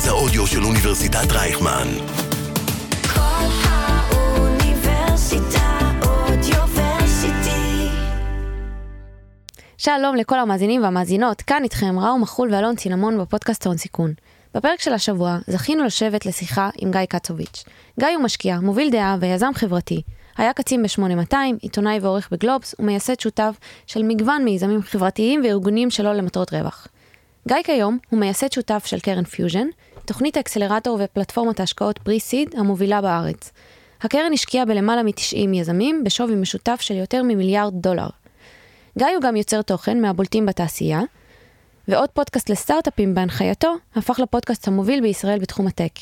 מרכז האודיו של אוניברסיטת רייכמן. כל האוניברסיטה אודיוורסיטי. שלום לכל המאזינים והמאזינות, כאן איתכם ראו מחול ואלון צינמון בפודקאסט הון סיכון. בפרק של השבוע זכינו לשבת לשיחה עם גיא קצוביץ'. גיא הוא משקיע, מוביל דעה ויזם חברתי. היה קצין ב-8200, עיתונאי ועורך בגלובס, ומייסד שותף של מגוון מיזמים חברתיים וארגונים שלא למטרות רווח. גיא כיום הוא מייסד שותף של קרן פיוז'ן, תוכנית האקסלרטור ופלטפורמת ההשקעות pre-seed המובילה בארץ. הקרן השקיעה בלמעלה מ-90 יזמים בשווי משותף של יותר ממיליארד דולר. גיא הוא גם יוצר תוכן מהבולטים בתעשייה, ועוד פודקאסט לסטארט-אפים בהנחייתו הפך לפודקאסט המוביל בישראל בתחום ה tech.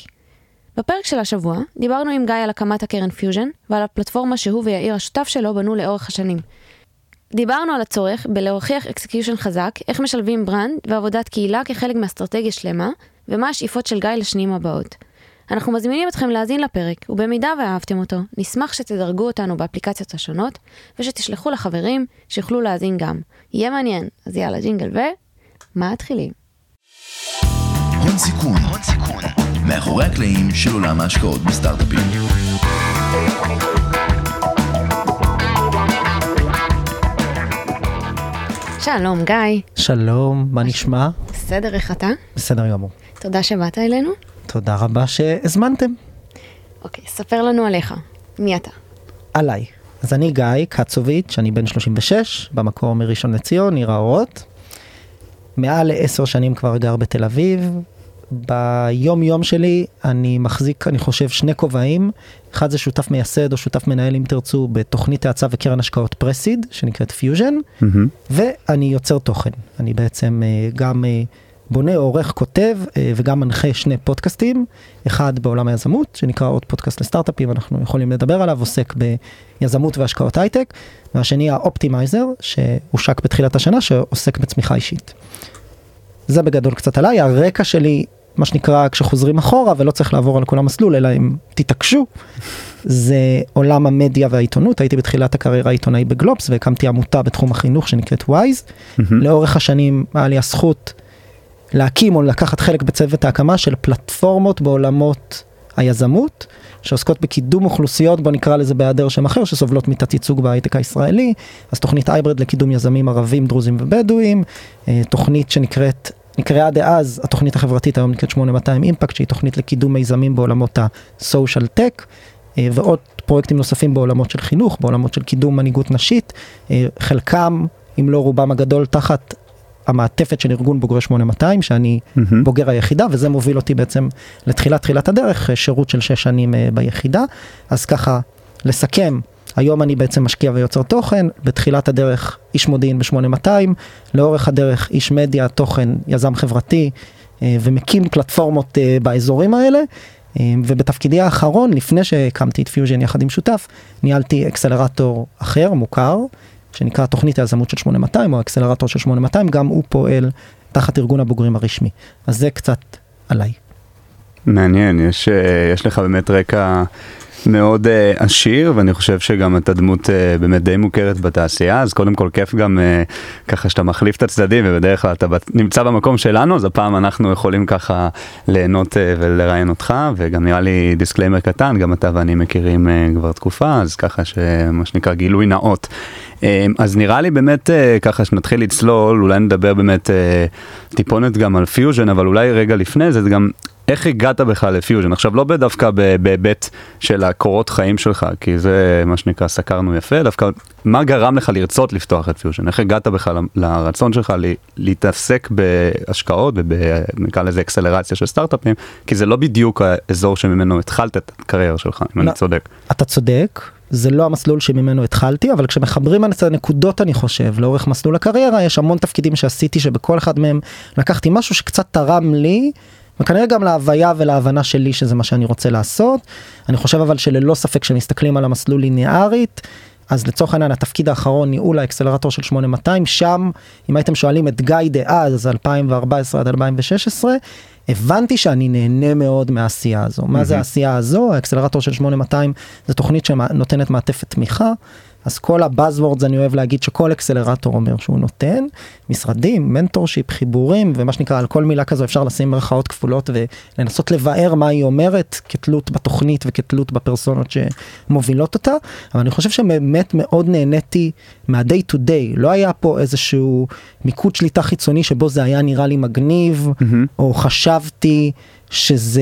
בפרק של השבוע דיברנו עם גיא על הקמת הקרן פיוז'ן ועל הפלטפורמה שהוא ויאיר השותף שלו בנו לאורך השנים. דיברנו על הצורך בלהוכיח execution חזק, איך משלבים brand ועבודת קהילה כחלק מאסטרטגיה שלמה, ומה השאיפות של גיא לשנים הבאות. אנחנו מזמינים אתכם להאזין לפרק, ובמידה ואהבתם אותו, נשמח שתדרגו אותנו באפליקציות השונות, ושתשלחו לחברים שיוכלו להאזין גם. יהיה מעניין, אז יאללה ג'ינגל ו... מתחילים. הון סיכון, הון סיכון, מאחורי הקלעים של עולם ההשקעות בסטארט-אפים. שלום גיא, שלום, מה נשמע? בסדר איך אתה? בסדר גמור. תודה שבאת אלינו. תודה רבה שהזמנתם. אוקיי, ספר לנו עליך. מי אתה? עליי. אז אני גיא קצוביץ', אני בן 36, במקור מראשון לציון, עיר האורות. מעל לעשר שנים כבר גר בתל אביב. ביום יום שלי אני מחזיק, אני חושב, שני כובעים. אחד זה שותף מייסד או שותף מנהל, אם תרצו, בתוכנית האצה וקרן השקעות פרסיד, שנקראת פיוז'ן. ואני יוצר תוכן. אני בעצם אה, גם אה, בונה, עורך, כותב אה, וגם מנחה שני פודקאסטים. אחד בעולם היזמות, שנקרא עוד פודקאסט לסטארט-אפים, אנחנו יכולים לדבר עליו, עוסק ביזמות והשקעות הייטק. והשני האופטימייזר, שהושק בתחילת השנה, שעוסק בצמיחה אישית. זה בגדול קצת עליי, הרקע שלי, מה שנקרא, כשחוזרים אחורה, ולא צריך לעבור על כל המסלול, אלא אם תתעקשו, זה עולם המדיה והעיתונות. הייתי בתחילת הקריירה עיתונאי בגלובס, והקמתי עמותה בתחום החינוך שנקראת וויז. לאורך השנים היה לי הזכות להקים או לקחת חלק בצוות ההקמה של פלטפורמות בעולמות היזמות, שעוסקות בקידום אוכלוסיות, בוא נקרא לזה בהיעדר שם אחר, שסובלות מתת ייצוג בהייטק הישראלי. אז תוכנית Hybrid לקידום יזמים ערבים, דרוזים ובדואים, אה, תוכנית שנקראת, נקראה דאז התוכנית החברתית, היום נקראת 8200 אימפקט, שהיא תוכנית לקידום מיזמים בעולמות ה-social tech, אה, ועוד פרויקטים נוספים בעולמות של חינוך, בעולמות של קידום מנהיגות נשית, אה, חלקם, אם לא רובם הגדול, תחת המעטפת של ארגון בוגרי 8200, שאני בוגר היחידה, וזה מוביל אותי בעצם לתחילת תחילת הדרך, אה, שירות של שש שנים ביחידה. אז ככה, לסכם, היום אני בעצם משקיע ויוצר תוכן, בתחילת הדרך איש מודיעין ב-8200, לאורך הדרך איש מדיה, תוכן, יזם חברתי, אה, ומקים פלטפורמות אה, באזורים האלה. אה, ובתפקידי האחרון, לפני שהקמתי את פיוז'ן יחד עם שותף, ניהלתי אקסלרטור אחר, מוכר, שנקרא תוכנית היזמות של 8200 או האקסלרטור של 8200, גם הוא פועל תחת ארגון הבוגרים הרשמי. אז זה קצת עליי. מעניין, יש, יש לך באמת רקע מאוד אה, עשיר, ואני חושב שגם אתה דמות אה, באמת די מוכרת בתעשייה, אז קודם כל כיף גם אה, ככה שאתה מחליף את הצדדים, ובדרך כלל אתה בת- נמצא במקום שלנו, אז הפעם אנחנו יכולים ככה ליהנות אה, ולראיין אותך, וגם נראה לי disclaimer קטן, גם אתה ואני מכירים אה, כבר תקופה, אז ככה שמה שנקרא גילוי נאות. אה, אז נראה לי באמת אה, ככה שנתחיל לצלול, אולי נדבר באמת אה, טיפונת גם על פיוז'ן, אבל אולי רגע לפני זה, זה גם איך הגעת בכלל לפיוז'ן? עכשיו לא דווקא בהיבט של הקורות חיים שלך, כי זה מה שנקרא סקרנו יפה, דווקא מה גרם לך לרצות לפתוח את פיוז'ן? איך הגעת בכלל לרצון שלך להתעסק בהשקעות ובנקרא לזה אקסלרציה של סטארט-אפים, כי זה לא בדיוק האזור שממנו התחלת את הקריירה שלך, אם אני לא. צודק. אתה צודק, זה לא המסלול שממנו התחלתי, אבל כשמחברים את הנקודות, אני חושב, לאורך מסלול הקריירה, יש המון תפקידים שעשיתי, שבכל אחד מהם לקחתי משהו שקצת תרם לי, וכנראה גם להוויה ולהבנה שלי שזה מה שאני רוצה לעשות. אני חושב אבל שללא ספק כשמסתכלים על המסלול ליניארית, אז לצורך העניין התפקיד האחרון ניהול האקסלרטור של 8200 שם אם הייתם שואלים את גיא דאז 2014 עד 2016 הבנתי שאני נהנה מאוד מהעשייה הזו. מה זה העשייה הזו? האקסלרטור של 8200 זה תוכנית שנותנת מעטפת תמיכה אז כל ה buzzwords אני אוהב להגיד שכל אקסלרטור אומר שהוא נותן, משרדים, mentorship, חיבורים ומה שנקרא על כל מילה כזו אפשר לשים מירכאות כפולות ולנסות לבאר מה היא אומרת כתלות בתוכנית וכתלות בפרסונות שמובילות אותה, אבל אני חושב שבאמת מאוד נהניתי מה-day to day, לא היה פה איזשהו מיקוד שליטה חיצוני שבו זה היה נראה לי מגניב, או חשבתי שזה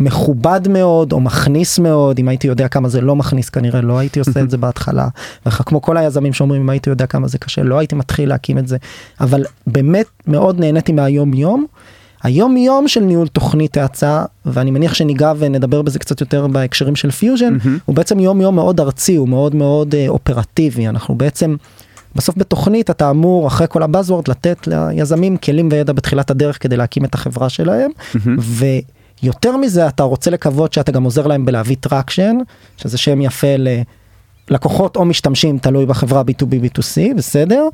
מכובד מאוד או מכניס מאוד אם הייתי יודע כמה זה לא מכניס כנראה לא הייתי עושה את זה בהתחלה וכמו כל היזמים שאומרים אם הייתי יודע כמה זה קשה לא הייתי מתחיל להקים את זה אבל באמת מאוד נהניתי מהיום יום. היום יום של ניהול תוכנית האצה ואני מניח שניגע ונדבר בזה קצת יותר בהקשרים של פיוז'ן הוא בעצם יום יום מאוד ארצי הוא מאוד מאוד אה, אופרטיבי אנחנו בעצם. בסוף בתוכנית אתה אמור אחרי כל ה buzzword לתת ליזמים כלים וידע בתחילת הדרך כדי להקים את החברה שלהם. ויותר מזה אתה רוצה לקוות שאתה גם עוזר להם בלהביא traction שזה שם יפה ללקוחות או משתמשים תלוי בחברה b2b b2c בסדר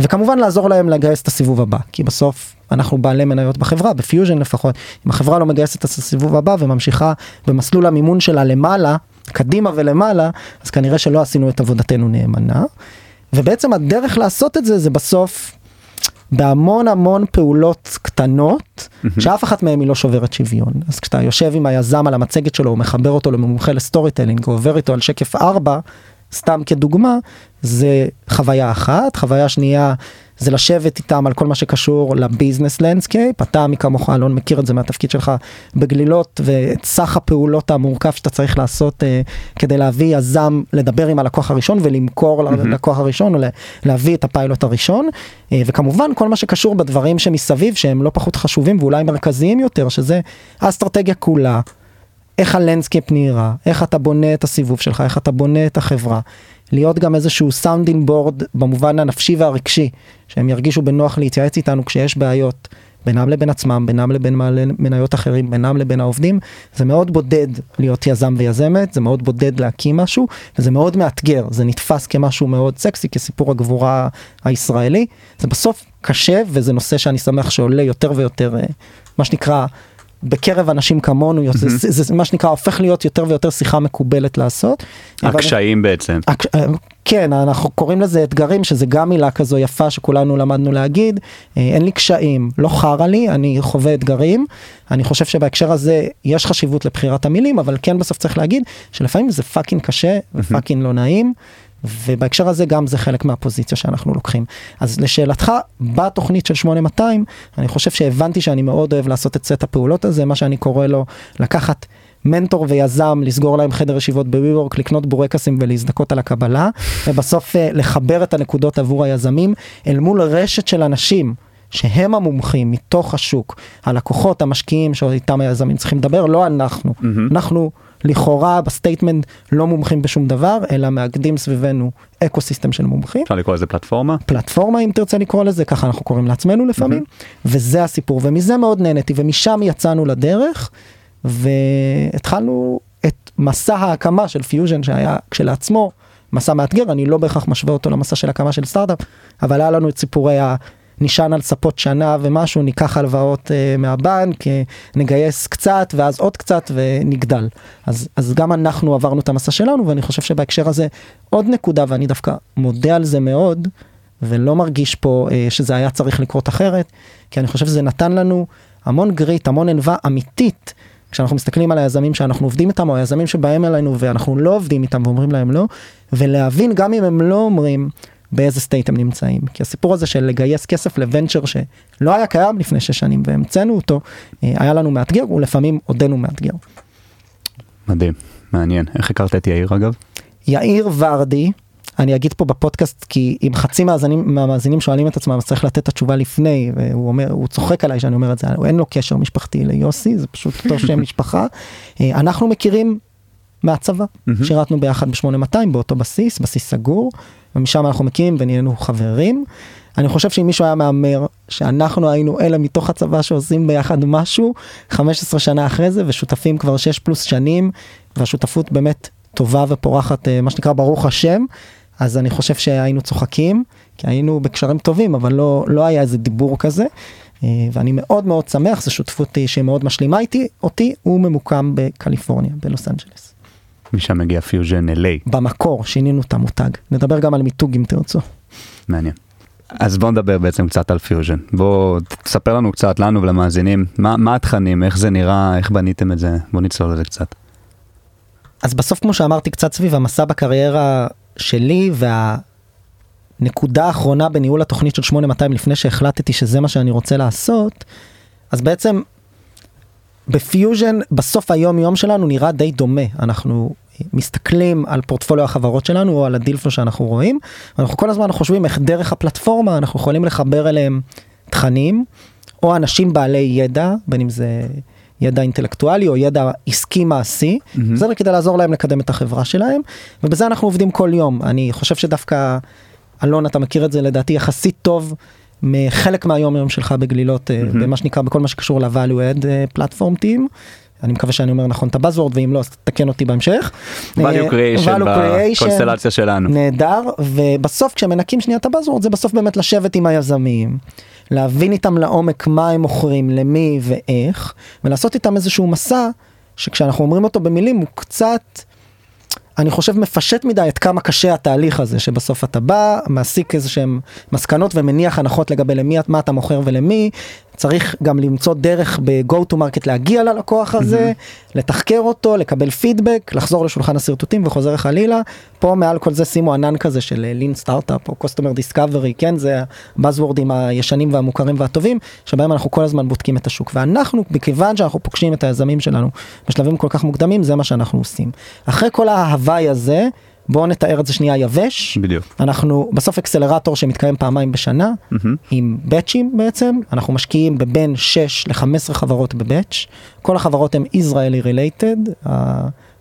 וכמובן לעזור להם לגייס את הסיבוב הבא כי בסוף אנחנו בעלי מניות בחברה בפיוז'ן לפחות אם החברה לא מגייסת את הסיבוב הבא וממשיכה במסלול המימון שלה למעלה קדימה ולמעלה אז כנראה שלא עשינו את עבודתנו נאמנה. ובעצם הדרך לעשות את זה זה בסוף בהמון המון פעולות קטנות שאף אחת מהן היא לא שוברת שוויון. אז כשאתה יושב עם היזם על המצגת שלו הוא מחבר אותו למומחה ל storytelling עובר איתו על שקף 4 סתם כדוגמה זה חוויה אחת חוויה שנייה זה לשבת איתם על כל מה שקשור ל business landscape אתה מי כמוך אלון מכיר את זה מהתפקיד שלך בגלילות ואת סך הפעולות המורכב שאתה צריך לעשות uh, כדי להביא יזם לדבר עם הלקוח הראשון ולמכור mm-hmm. ללקוח הראשון או להביא את הפיילוט הראשון uh, וכמובן כל מה שקשור בדברים שמסביב שהם לא פחות חשובים ואולי מרכזיים יותר שזה האסטרטגיה כולה. איך ה landscape נראה, איך אתה בונה את הסיבוב שלך, איך אתה בונה את החברה, להיות גם איזשהו sounding board במובן הנפשי והרגשי, שהם ירגישו בנוח להתייעץ איתנו כשיש בעיות בינם לבין עצמם, בינם לבין בעלי מניות אחרים, בינם לבין העובדים, זה מאוד בודד להיות יזם ויזמת, זה מאוד בודד להקים משהו, וזה מאוד מאתגר, זה נתפס כמשהו מאוד סקסי, כסיפור הגבורה הישראלי, זה בסוף קשה וזה נושא שאני שמח שעולה יותר ויותר, אה, מה שנקרא, בקרב אנשים כמונו mm-hmm. זה, זה, זה מה שנקרא הופך להיות יותר ויותר שיחה מקובלת לעשות. הקשיים אבל... בעצם. הק... אה, כן אנחנו קוראים לזה אתגרים שזה גם מילה כזו יפה שכולנו למדנו להגיד אה, אין לי קשיים לא חרא לי אני חווה אתגרים אני חושב שבהקשר הזה יש חשיבות לבחירת המילים אבל כן בסוף צריך להגיד שלפעמים זה fucking קשה ו fucking לא נעים. ובהקשר הזה גם זה חלק מהפוזיציה שאנחנו לוקחים. אז לשאלתך, בתוכנית של 8200, אני חושב שהבנתי שאני מאוד אוהב לעשות את סט הפעולות הזה, מה שאני קורא לו לקחת מנטור ויזם, לסגור להם חדר ישיבות ב WeWork, לקנות בורקסים ולהזדכות על הקבלה, ובסוף אה, לחבר את הנקודות עבור היזמים אל מול רשת של אנשים. שהם המומחים מתוך השוק, הלקוחות, המשקיעים שאיתם היזמים צריכים לדבר, לא אנחנו. Mm-hmm. אנחנו לכאורה ב statement לא מומחים בשום דבר, אלא מאגדים סביבנו eco system של מומחים. אפשר לקרוא לזה פלטפורמה? פלטפורמה אם תרצה לקרוא לזה, ככה אנחנו קוראים לעצמנו לפעמים, mm-hmm. וזה הסיפור, ומזה מאוד נהניתי, ומשם יצאנו לדרך, והתחלנו את מסע ההקמה של פיוז'ן שהיה כשלעצמו. מסע מאתגר, אני לא בהכרח משווה אותו למסע של הקמה של סטארט-אפ, אבל היה לנו את סיפורי נשען על ספות שנה ומשהו, ניקח הלוואות uh, מהבנק, uh, נגייס קצת ואז עוד קצת ונגדל. אז, אז גם אנחנו עברנו את המסע שלנו ואני חושב שבהקשר הזה עוד נקודה ואני דווקא מודה על זה מאוד ולא מרגיש פה uh, שזה היה צריך לקרות אחרת, כי אני חושב שזה נתן לנו המון grit, המון ענווה אמיתית. כשאנחנו מסתכלים על היזמים שאנחנו עובדים איתם או היזמים שבאים אלינו ואנחנו לא עובדים איתם ואומרים להם לא ולהבין גם אם הם לא אומרים באיזה state הם נמצאים. כי הסיפור הזה של לגייס כסף ל venture שלא היה קיים לפני שש שנים והמצאנו אותו, אה, היה לנו מאתגר ולפעמים עודנו מאתגר. מדהים, מעניין. איך הכרת את יאיר אגב? יאיר ורדי, אני אגיד פה בפודקאסט כי אם חצי מהמאזינים, מהמאזינים שואלים את עצמם אז צריך לתת את התשובה לפני והוא אומר הוא צוחק עליי שאני אומר את זה אין לו קשר משפחתי ליוסי זה פשוט אותו שם משפחה אה, אנחנו מכירים מהצבא שירתנו ביחד ב-8200 באותו בסיס בסיס סגור ומשם אנחנו מקימים ונהיינו חברים. אני חושב שאם מישהו היה מהמר שאנחנו היינו אלה מתוך הצבא שעושים ביחד משהו 15 שנה אחרי זה ושותפים כבר 6 פלוס שנים והשותפות באמת טובה ופורחת אה, מה שנקרא ברוך השם אז אני חושב שהיינו צוחקים כי היינו בקשרים טובים אבל לא לא היה איזה דיבור כזה אה, ואני מאוד מאוד שמח זו שותפות שהיא מאוד משלימה איתי אותי הוא ממוקם בקליפורניה בלוס אנג'לס. משם מגיע Fusion LA, במקור שינינו את המותג. נדבר גם על מיתוג אם תרצו. מעניין. אז בוא נדבר בעצם קצת על פיוז'ן. בוא תספר לנו קצת, לנו ולמאזינים, מה, מה התכנים, איך זה נראה, איך בניתם את זה, בוא נצלול לזה קצת. אז בסוף כמו שאמרתי קצת סביב המסע בקריירה שלי והנקודה האחרונה בניהול התוכנית של 8200 לפני שהחלטתי שזה מה שאני רוצה לעשות, אז בעצם בפיוז'ן בסוף היום יום שלנו נראה די דומה אנחנו מסתכלים על פורטפוליו החברות שלנו או על הדילפו שאנחנו רואים אנחנו כל הזמן חושבים איך דרך הפלטפורמה אנחנו יכולים לחבר אליהם תכנים או אנשים בעלי ידע בין אם זה ידע אינטלקטואלי או ידע עסקי מעשי Mhm. בסדר כדי לעזור להם לקדם את החברה שלהם ובזה אנחנו עובדים כל יום אני חושב שדווקא אלון אתה מכיר את זה לדעתי יחסית טוב מחלק מהיום יום שלך בגלילות Mhm. במה שנקרא בכל מה שקשור ל-value add אה, platform team. אני מקווה שאני אומר נכון את הבאזוורד ואם לא אז תקן אותי בהמשך. value אה, creation בקונסטלציה שלנו. נהדר ובסוף כשמנקים שנייה את הבאזוורד זה בסוף באמת לשבת עם היזמים. להבין איתם לעומק מה הם מוכרים למי ואיך ולעשות איתם איזשהו מסע שכשאנחנו אומרים אותו במילים הוא קצת אני חושב מפשט מדי את כמה קשה התהליך הזה שבסוף אתה בא מעסיק איזה שהם מסקנות ומניח הנחות לגבי למי מה אתה מוכר ולמי. צריך גם למצוא דרך ב-go to market להגיע ללקוח הזה לתחקר אותו לקבל פידבק לחזור לשולחן השרטוטים וחוזר חלילה. פה מעל כל זה שימו ענן כזה של לין סטארט-אפ או customer discovery כן? זה הבאזוורדים הישנים והמוכרים והטובים שבהם אנחנו כל הזמן בודקים את השוק. ואנחנו מכיוון שאנחנו פוגשים את היזמים שלנו בשלבים כל כך מוקדמים זה מה שאנחנו עושים. אחרי כל ההוואי הזה בואו נתאר את זה שנייה יבש בדיוק. אנחנו בסוף אקסלרטור שמתקיים פעמיים בשנה מהמם. עם באצ'ים בעצם אנחנו משקיעים בבין 6 ל-15 חברות בבאץ' כל החברות הן Israeli related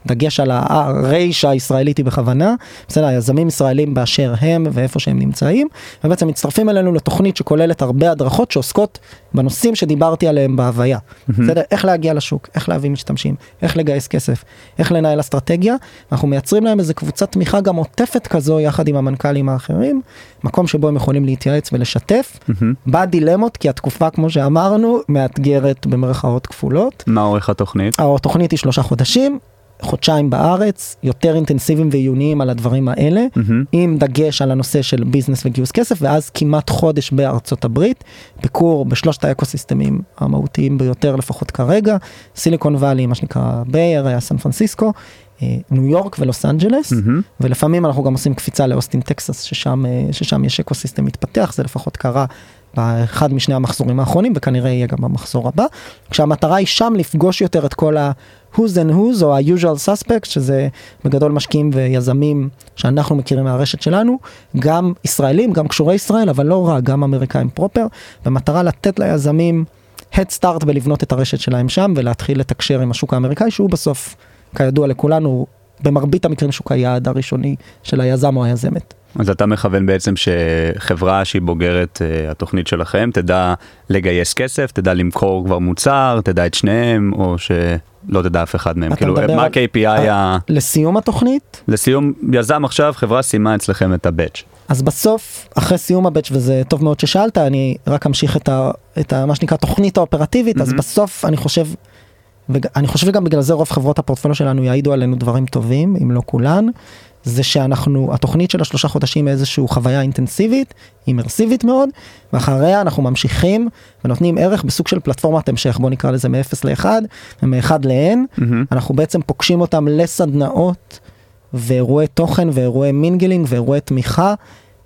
הדגש על הרייש הישראלית היא בכוונה בסדר יזמים ישראלים באשר הם ואיפה שהם נמצאים ובעצם מצטרפים אלינו לתוכנית שכוללת הרבה הדרכות שעוסקות בנושאים שדיברתי עליהם בהוויה בסדר איך להגיע לשוק איך להביא משתמשים איך לגייס כסף איך לנהל אסטרטגיה אנחנו מייצרים להם איזה קבוצת תמיכה גם עוטפת כזו יחד עם המנכ"לים האחרים מקום שבו הם יכולים להתייעץ ולשתף. בדילמות כי התקופה כמו שאמרנו מאתגרת במרכאות כפולות. מה אורך התוכנית? התוכנית היא שלושה חודשים חודשיים בארץ יותר אינטנסיביים ועיוניים על הדברים האלה מהמם. עם דגש על הנושא של business וגיוס כסף ואז כמעט חודש בארצות הברית ביקור בשלושת האקוסיסטמים המהותיים ביותר לפחות כרגע סיליקון וואלי מה שנקרא Bay Area סן פרנסיסקו אה, ניו יורק ולוס אנג'לס מהמם. ולפעמים אנחנו גם עושים קפיצה לאוסטין טקסס ששם אה, ששם יש אקוסיסטם מתפתח זה לפחות קרה באחד משני המחזורים האחרונים וכנראה יהיה גם במחזור הבא כשהמטרה היא שם לפגוש יותר את כל ה-who's and who's או ה-usual suspects שזה בגדול משקיעים ויזמים שאנחנו מכירים מהרשת שלנו גם ישראלים גם קשורי ישראל אבל לא רק גם אמריקאים פרופר במטרה לתת ליזמים head start בלבנות את הרשת שלהם שם ולהתחיל לתקשר עם השוק האמריקאי שהוא בסוף כידוע לכולנו במרבית המקרים שוק היעד הראשוני של היזם או היזמת. אז אתה מכוון בעצם שחברה שהיא בוגרת uh, התוכנית שלכם תדע לגייס כסף, תדע למכור כבר מוצר, תדע את שניהם, או שלא תדע אף אחד מהם. כאילו, מה ה-KPI ה... לסיום התוכנית לסיום, יזם עכשיו, חברה סיימה אצלכם את הבאץ'. אז בסוף אחרי סיום הבאץ' וזה טוב מאוד ששאלת אני רק אמשיך את, ה, את ה, מה שנקרא תוכנית האופרטיבית אז מהמם. בסוף אני חושב. ואני חושב שגם בגלל זה רוב חברות הפורטפוליו שלנו יעידו עלינו דברים טובים אם לא כולן. זה שאנחנו התוכנית של השלושה חודשים היא איזושהי חוויה אינטנסיבית אימרסיבית מאוד ואחריה אנחנו ממשיכים ונותנים ערך בסוג של פלטפורמת המשך בוא נקרא לזה מ-0 ל-1 ומ-1 ל-N מהמם. אנחנו בעצם פוגשים אותם לסדנאות ואירועי תוכן ואירועי mingling ואירועי תמיכה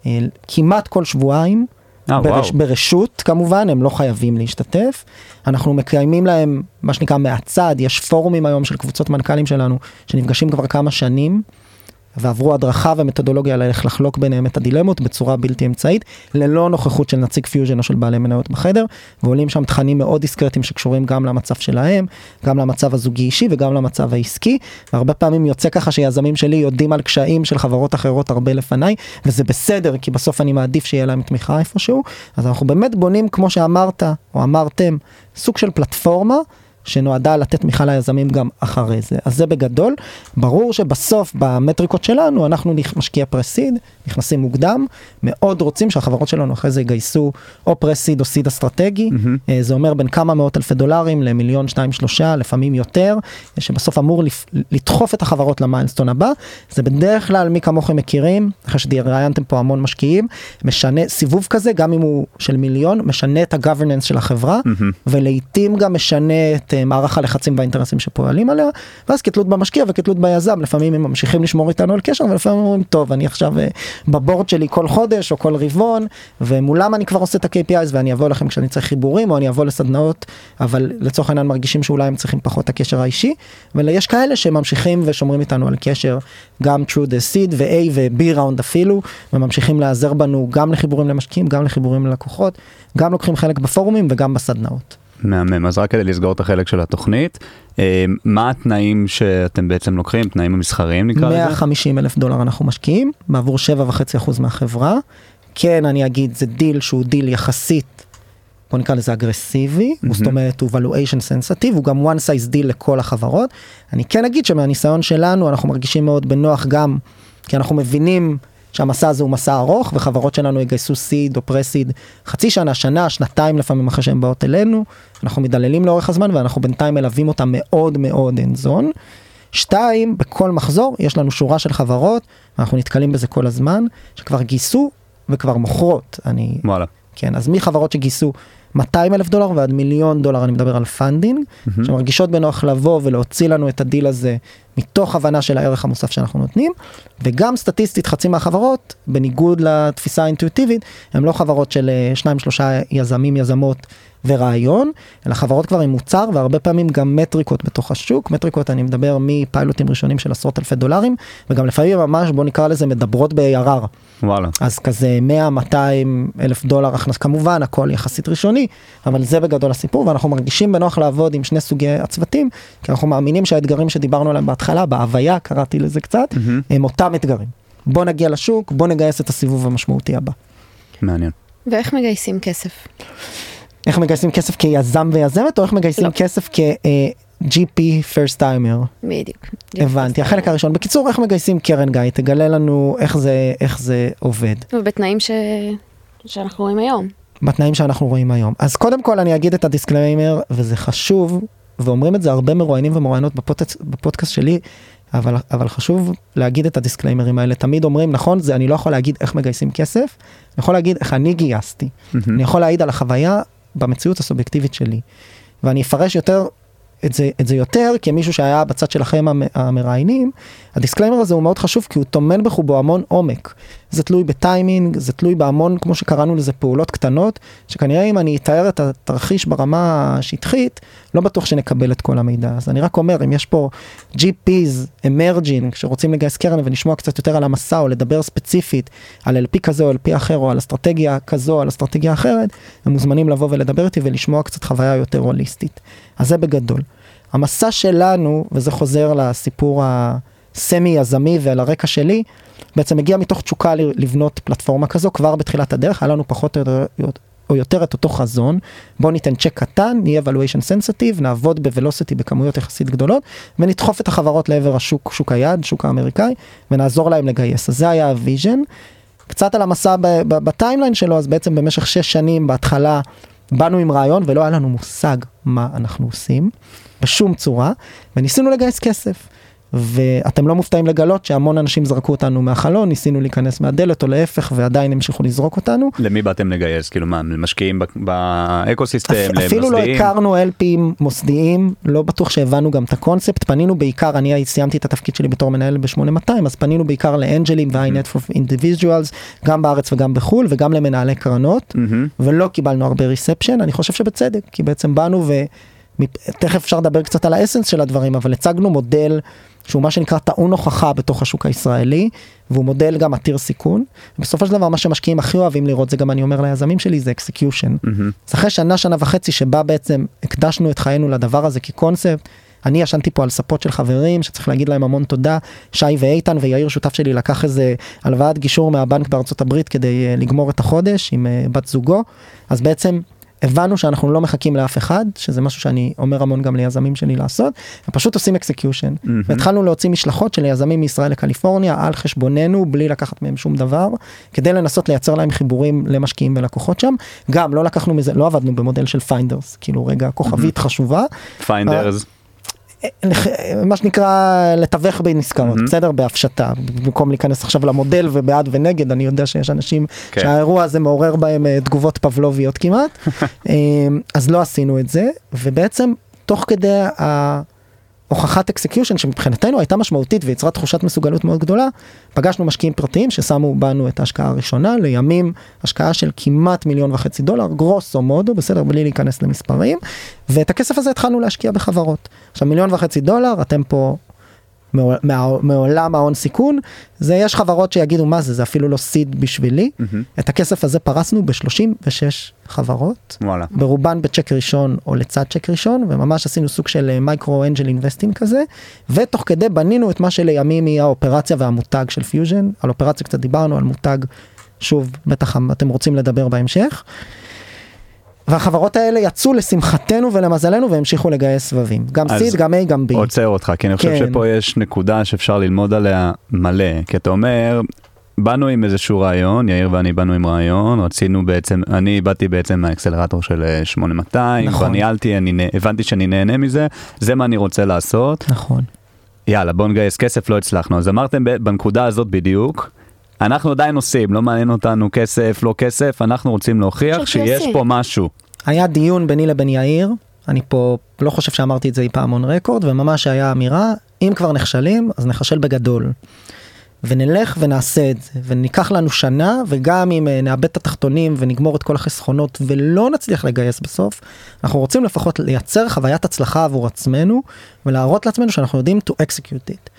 אה, כמעט כל שבועיים. וואו. ברש, ברשות כמובן הם לא חייבים להשתתף אנחנו מקיימים להם מה שנקרא מהצד יש פורומים היום של קבוצות מנכ"לים שלנו שנפגשים כבר כמה שנים ועברו הדרכה ומתודולוגיה על איך לחלוק ביניהם את הדילמות בצורה בלתי אמצעית ללא נוכחות של נציג פיוז'ן או של בעלי מניות בחדר ועולים שם תכנים מאוד דיסקרטיים שקשורים גם למצב שלהם גם למצב הזוגי אישי וגם למצב העסקי. והרבה פעמים יוצא ככה שיזמים שלי יודעים על קשיים של חברות אחרות הרבה לפניי וזה בסדר כי בסוף אני מעדיף שיהיה להם תמיכה איפשהו. אז אנחנו באמת בונים כמו שאמרת או אמרתם סוג של פלטפורמה שנועדה לתת תמיכה ליזמים גם אחרי זה. אז זה בגדול. ברור שבסוף במטריקות שלנו אנחנו משקיע פרסיד, נכנסים מוקדם, מאוד רוצים שהחברות שלנו אחרי זה יגייסו או פרסיד או סיד אסטרטגי, אה, זה אומר בין כמה מאות אלפי דולרים למיליון, שניים, שלושה, לפעמים יותר, שבסוף אמור לדחוף את החברות למיילסטון הבא. זה בדרך כלל, מי כמוכם מכירים, אחרי שראיינתם פה המון משקיעים, משנה, סיבוב כזה, גם אם הוא של מיליון, משנה את ה-governance של החברה, ולעיתים גם משנה את אה, מערך הלחצים והאינטרסים שפועלים עליה, ואז כתלות במשקיע וכתלות ביזם, לפעמים הם ממשיכים לשמור איתנו על קשר, ולפעמים אומרים, טוב, אני עכשיו אה, בבורד שלי כל חודש או כל רבעון, ומולם אני כבר עושה את ה-KPIs ואני אבוא לכם כשאני צריך חיבורים, או אני אבוא לסדנאות, אבל לצורך העניין מרגישים שאולי הם צריכים פחות את הקשר האישי, ויש כאלה שממשיכים ושומרים איתנו על קשר, גם through the seed ו-A ו-B round אפילו, וממשיכים להיעזר בנו גם לחיבורים למשקיעים, גם לחיבורים ללקוחות, גם לוקחים חלק בפורומים וגם בסדנאות. מהמם, אז רק כדי לסגור את החלק של התוכנית, אה, מה התנאים שאתם בעצם לוקחים, תנאים המסחריים נקרא לזה? 150 אלף דולר אנחנו משקיעים בעבור 7.5% מהחברה. כן, אני אגיד, זה דיל שהוא דיל יחסית, בוא נקרא לזה אגרסיבי, mm-hmm. זאת אומרת הוא valuation sensitive, הוא גם one size deal לכל החברות. אני כן אגיד שמהניסיון שלנו אנחנו מרגישים מאוד בנוח גם, כי אנחנו מבינים שהמסע הזה הוא מסע ארוך, וחברות שלנו יגייסו seed או pre-seed חצי שנה, שנה, שנתיים לפעמים אחרי שהן באות אלינו. אנחנו מדללים לאורך הזמן ואנחנו בינתיים מלווים אותם מאוד מאוד hands on. שתיים, בכל מחזור יש לנו שורה של חברות, אנחנו נתקלים בזה כל הזמן, שכבר גייסו וכבר מוכרות. אני, וואלה. כן, אז מחברות שגייסו 200 אלף דולר ועד מיליון דולר, אני מדבר על funding, מהמם. שמרגישות בנוח לבוא ולהוציא לנו את הדיל הזה מתוך הבנה של הערך המוסף שאנחנו נותנים, וגם סטטיסטית חצי מהחברות, בניגוד לתפיסה האינטואיטיבית, הן לא חברות של אה, שניים שלושה יזמים, יזמות ורעיון, אלא חברות כבר עם מוצר והרבה פעמים גם מטריקות בתוך השוק, מטריקות אני מדבר מפיילוטים ראשונים של עשרות אלפי דולרים, וגם לפעמים ממש בוא נקרא לזה מדברות ב-ARR. וואלה. אז כזה 100-200 אלף דולר הכנס, כמובן הכל יחסית ראשוני, אבל זה בגדול הסיפור, ואנחנו מרגישים בנוח לעבוד עם שני סוגי הצוותים, כי אנחנו מאמינים שהאתגרים שדיברנו עליהם בהתחלה, בהוויה, קראתי לזה קצת, מהמם. הם אותם אתגרים. בוא נגיע לשוק, בוא נגייס את הסיבוב המשמעותי הבא. מעניין. ואיך מגייסים כסף? איך מגייסים כסף כיזם ויזמת, או איך מגייסים לא. כסף כ-GP first timer? בדיוק. הבנתי, החלק הראשון. בקיצור, איך מגייסים קרן גיא? תגלה לנו איך זה, איך זה עובד. ובתנאים ש... שאנחנו רואים היום. בתנאים שאנחנו רואים היום. אז קודם כל אני אגיד את ה disclaimer, וזה חשוב, ואומרים את זה הרבה מרואיינים ומרואיינות בפודקאסט, בפודקאסט שלי, אבל, אבל חשוב להגיד את ה disclaimers האלה. תמיד אומרים, נכון, זה אני לא יכול להגיד איך מגייסים כסף, אני יכול להגיד איך אני גייסתי. מהמם. אני יכול להעיד על החוויה במציאות הסובייקטיבית שלי. ואני אפרש יותר את זה, את זה יותר כמישהו שהיה בצד שלכם המ- המראיינים, ה disclaimer הזה הוא מאוד חשוב כי הוא טומן בחובו המון עומק. זה תלוי בטיימינג, זה תלוי בהמון, כמו שקראנו לזה, פעולות קטנות, שכנראה אם אני אתאר את התרחיש ברמה השטחית, לא בטוח שנקבל את כל המידע. אז אני רק אומר, אם יש פה GPs, אמרג'ינג, שרוצים לגייס קרן ולשמוע קצת יותר על המסע, או לדבר ספציפית על LP כזה או LP אחר, או על אסטרטגיה כזו או על אסטרטגיה אחרת, הם מוזמנים לבוא ולדבר איתי ולשמוע קצת חוויה יותר הוליסטית. אז זה בגדול. המסע שלנו, וזה חוזר לסיפור הסמי יזמי ועל הרקע שלי, בעצם הגיע מתוך תשוקה לבנות פלטפורמה כזו כבר בתחילת הדרך, היה לנו פחות או יותר, או יותר את אותו חזון, בוא ניתן צ'ק קטן, נהיה valuation sensitive, נעבוד ב velocity בכמויות יחסית גדולות, ונדחוף את החברות לעבר השוק, שוק היעד, שוק האמריקאי, ונעזור להם לגייס. אז זה היה ה vision. קצת על המסע ב timeline שלו, אז בעצם במשך שש שנים בהתחלה באנו עם רעיון ולא היה לנו מושג מה אנחנו עושים, בשום צורה, וניסינו לגייס כסף. ואתם לא מופתעים לגלות שהמון אנשים זרקו אותנו מהחלון, ניסינו להיכנס מהדלת או להפך ועדיין המשיכו לזרוק אותנו. למי באתם לגייס? כאילו מה, למשקיעים ב- ב ecosystem, אפ- אפילו לא למוסדיים? הכרנו LPים מוסדיים, לא בטוח שהבנו גם את הקונספט, פנינו בעיקר, אני סיימתי את התפקיד שלי בתור מנהל ב-8200, אז פנינו בעיקר ל angel ים ו-high net worth individuals, גם בארץ וגם בחו"ל, וגם למנהלי קרנות. ולא קיבלנו הרבה reception, אני חושב שבצדק, כי בעצם באנו ו... תכף אפשר לדבר קצת על ה essence של הדברים, אבל הצגנו מודל שהוא מה שנקרא טעון הוכחה בתוך השוק הישראלי, והוא מודל גם עתיר סיכון. בסופו של דבר מה שמשקיעים הכי אוהבים לראות, זה גם אני אומר ליזמים שלי, זה execution. מהמם. אז אחרי שנה, שנה וחצי שבה בעצם הקדשנו את חיינו לדבר הזה כקונספט, אני ישנתי פה על ספות של חברים שצריך להגיד להם המון תודה, שי ואיתן ויאיר שותף שלי לקח איזה הלוואת גישור מהבנק בארצות הברית כדי אה, לגמור את החודש עם אה, בת זוגו, אז בעצם הבנו שאנחנו לא מחכים לאף אחד, שזה משהו שאני אומר המון גם ליזמים שלי לעשות, ופשוט עושים execution. מהמם. והתחלנו להוציא משלחות של יזמים מישראל לקליפורניה על חשבוננו, בלי לקחת מהם שום דבר, כדי לנסות לייצר להם חיבורים למשקיעים ולקוחות שם. גם לא לקחנו מזה, לא עבדנו במודל של finders, כאילו רגע כוכבית חשובה. finders. לח- מה שנקרא לתווך בין עסקאות, מהמם. בסדר? בהפשטה. במקום להיכנס עכשיו למודל ובעד ונגד, אני יודע שיש אנשים כן. שהאירוע הזה מעורר בהם אה, תגובות פבלוביות כמעט. אה, אז לא עשינו את זה, ובעצם תוך כדי ההוכחת execution שמבחינתנו הייתה משמעותית ויצרה תחושת מסוגלות מאוד גדולה, פגשנו משקיעים פרטיים ששמו בנו את ההשקעה הראשונה, לימים השקעה של כמעט מיליון וחצי דולר, גרוסו מודו, בסדר? בלי להיכנס למספרים, ואת הכסף הזה התחלנו להשקיע בחברות. עכשיו מיליון וחצי דולר, אתם פה מעול- מעולם ההון סיכון, זה יש חברות שיגידו מה זה, זה אפילו לא seed בשבילי. מהמם. את הכסף הזה פרסנו ב-36 חברות, וואלה. ברובן בצ'ק ראשון או לצד צ'ק ראשון, וממש עשינו סוג של micro angel investing כזה, ותוך כדי בנינו את מה שלימים היא האופרציה והמותג של פיוז'ן, על אופרציה קצת דיברנו, על מותג, שוב, בטח אתם רוצים לדבר בהמשך. והחברות האלה יצאו לשמחתנו ולמזלנו והמשיכו לגייס סבבים, גם seed, גם A, גם B. עוצר אותך, כי אני חושב כן. שפה יש נקודה שאפשר ללמוד עליה מלא, כי אתה אומר, באנו עם איזשהו רעיון, יאיר ואני באנו עם רעיון, רצינו בעצם, אני באתי בעצם מהאקסלרטור של אה, 8200, נכון. כבר ניהלתי, הבנתי שאני נהנה מזה, זה מה אני רוצה לעשות, נכון. יאללה בוא נגייס כסף, לא הצלחנו, אז אמרתם בנקודה הזאת בדיוק, אנחנו עדיין עושים, לא מעניין אותנו כסף, לא כסף, אנחנו רוצים להוכיח שיש. פה משהו. היה דיון ביני לבין יאיר, אני פה לא חושב שאמרתי את זה אי פעם און רקורד, וממש היה אמירה, אם כבר נכשלים, אז נכשל בגדול. ונלך ונעשה את זה, וניקח לנו שנה, וגם אם אה, נאבד את התחתונים ונגמור את כל החסכונות ולא נצליח לגייס בסוף, אנחנו רוצים לפחות לייצר חוויית הצלחה עבור עצמנו, ולהראות לעצמנו שאנחנו יודעים to execute it.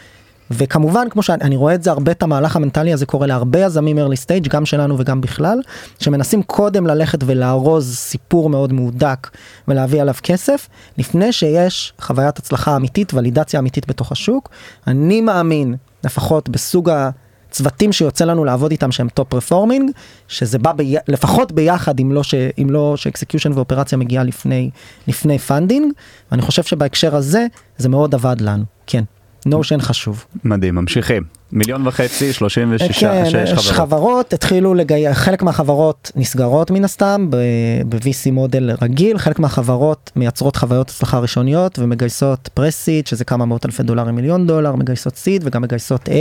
וכמובן כמו שאני רואה את זה הרבה את המהלך המנטלי הזה קורה להרבה יזמים early stage גם שלנו וגם בכלל שמנסים קודם ללכת ולארוז סיפור מאוד מהודק ולהביא עליו כסף לפני שיש חוויית הצלחה אמיתית ולידציה אמיתית בתוך השוק. אני מאמין לפחות בסוג הצוותים שיוצא לנו לעבוד איתם שהם top performing שזה בא בי... לפחות ביחד אם לא ש... אם לא ש execution ואופרציה מגיעה לפני לפני funding ואני חושב שבהקשר הזה זה מאוד עבד לנו כן. notion חשוב. מדהים, ממשיכים. מיליון וחצי, 36 כן, שש יש חברות. חברות התחילו לגייס, חלק מהחברות נסגרות מן הסתם ב-VC מודל רגיל, חלק מהחברות מייצרות חוויות הצלחה ראשוניות ומגייסות פרסיד שזה כמה מאות אלפי דולרים מיליון דולר, מגייסות סיד וגם מגייסות A.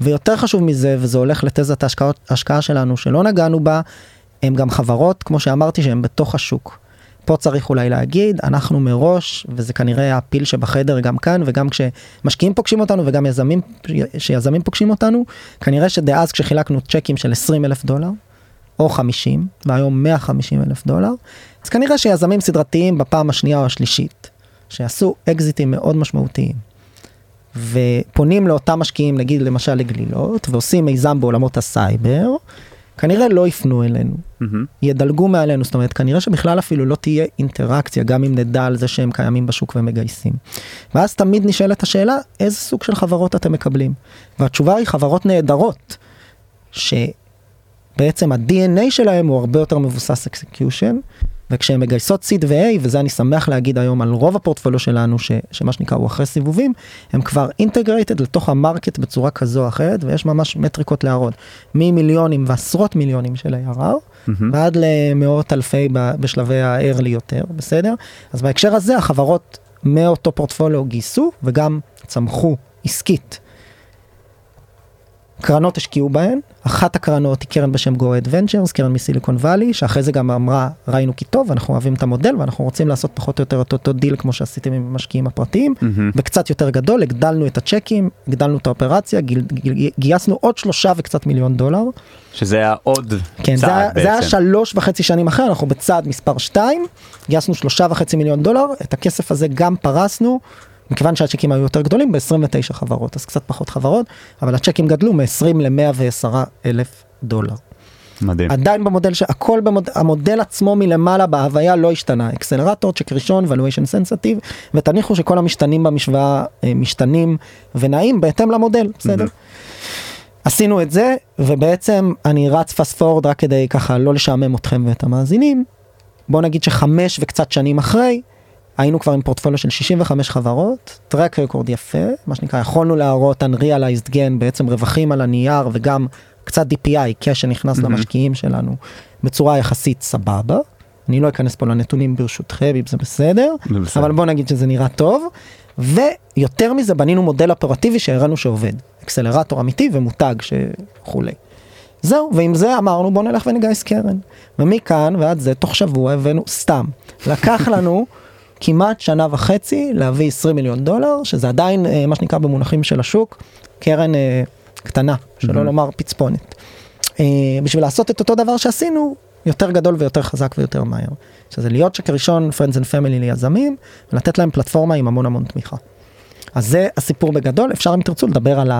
ויותר חשוב מזה וזה הולך לתזת ההשקעה שלנו שלא נגענו בה, הם גם חברות כמו שאמרתי שהם בתוך השוק. פה צריך אולי להגיד אנחנו מראש וזה כנראה הפיל שבחדר גם כאן וגם כשמשקיעים פוגשים אותנו וגם יזמים שיזמים פוגשים אותנו כנראה שדאז כשחילקנו צ'קים של 20 אלף דולר או 50 והיום 150 אלף דולר אז כנראה שיזמים סדרתיים בפעם השנייה או השלישית שעשו אקזיטים מאוד משמעותיים ופונים לאותם משקיעים נגיד למשל לגלילות ועושים מיזם בעולמות הסייבר כנראה לא יפנו אלינו מהמם. ידלגו מעלינו, זאת אומרת כנראה שבכלל אפילו לא תהיה אינטראקציה גם אם נדע על זה שהם קיימים בשוק ומגייסים. ואז תמיד נשאלת השאלה איזה סוג של חברות אתם מקבלים. והתשובה היא חברות נהדרות, שבעצם ה-DNA שלהם הוא הרבה יותר מבוסס execution, וכשהן מגייסות seed ו-A, וזה אני שמח להגיד היום על רוב הפורטפוליו שלנו, ש, שמה שנקרא הוא אחרי סיבובים, הם כבר integrated לתוך ה market בצורה כזו או אחרת, ויש ממש מטריקות להראות, ממיליונים ועשרות מיליונים של ARR, מהמם. ועד למאות אלפי בשלבי ה-early יותר, בסדר? אז בהקשר הזה החברות מאותו פורטפוליו גייסו וגם צמחו עסקית. קרנות השקיעו בהן, אחת הקרנות היא קרן בשם Goat Ventures, קרן מסיליקון וואלי, שאחרי זה גם אמרה ראינו כי טוב, אנחנו אוהבים את המודל ואנחנו רוצים לעשות פחות או יותר את אותו דיל כמו שעשיתם עם המשקיעים הפרטיים, מהמם. וקצת יותר גדול, הגדלנו את הצ'קים, הגדלנו את האופרציה, גיל, גיל, גייסנו עוד שלושה וקצת מיליון דולר. שזה היה עוד כן, זה, היה- צעד זה היה בעצם. שלוש וחצי שנים אחרי, אנחנו בצעד מספר 2, גייסנו שלושה וחצי מיליון דולר, את הכסף הזה גם פרסנו, מכיוון שהצ'קים היו יותר גדולים ב-29 חברות, אז קצת פחות חברות, אבל הצ'קים גדלו מ-20 ל-110 אלף דולר. מדהים. עדיין במודל, ש- הכל במודל, המודל עצמו מלמעלה בהוויה לא השתנה, אקסלרטור, צ'ק ראשון, valuation sensitive, ותניחו שכל המשתנים במשוואה אה, משתנים ונעים בהתאם למודל, בסדר? עשינו את זה, ובעצם אני רץ פסט פורד רק כדי ככה לא לשעמם אתכם ואת המאזינים. בוא נגיד שחמש וקצת שנים אחרי, היינו כבר עם פורטפוליו של 65 חברות, טרק רקורד יפה, מה שנקרא, יכולנו להראות Unrealized Gain, בעצם רווחים על הנייר וגם קצת DPI, קש שנכנס מהמם. למשקיעים שלנו, בצורה יחסית סבבה. אני לא אכנס פה לנתונים ברשותכם, אם זה בסדר, זה בסדר. אבל בוא נגיד שזה נראה טוב. ויותר מזה, בנינו מודל אופרטיבי שהראינו שעובד. אקסלרטור אמיתי ומותג שכולי. זהו, ועם זה אמרנו בוא נלך ונגייס קרן. ומכאן ועד זה, תוך שבוע הבאנו, סתם, לקח לנו כמעט שנה וחצי להביא 20 מיליון דולר, שזה עדיין אה, מה שנקרא במונחים של השוק, קרן אה, קטנה, שלא מהמם. לומר פצפונת. אה, בשביל לעשות את אותו דבר שעשינו, יותר גדול ויותר חזק ויותר מהר. שזה להיות שקר ראשון, Friends and Family ליזמים, ולתת להם פלטפורמה עם המון המון תמיכה. אז זה הסיפור בגדול, אפשר אם תרצו לדבר על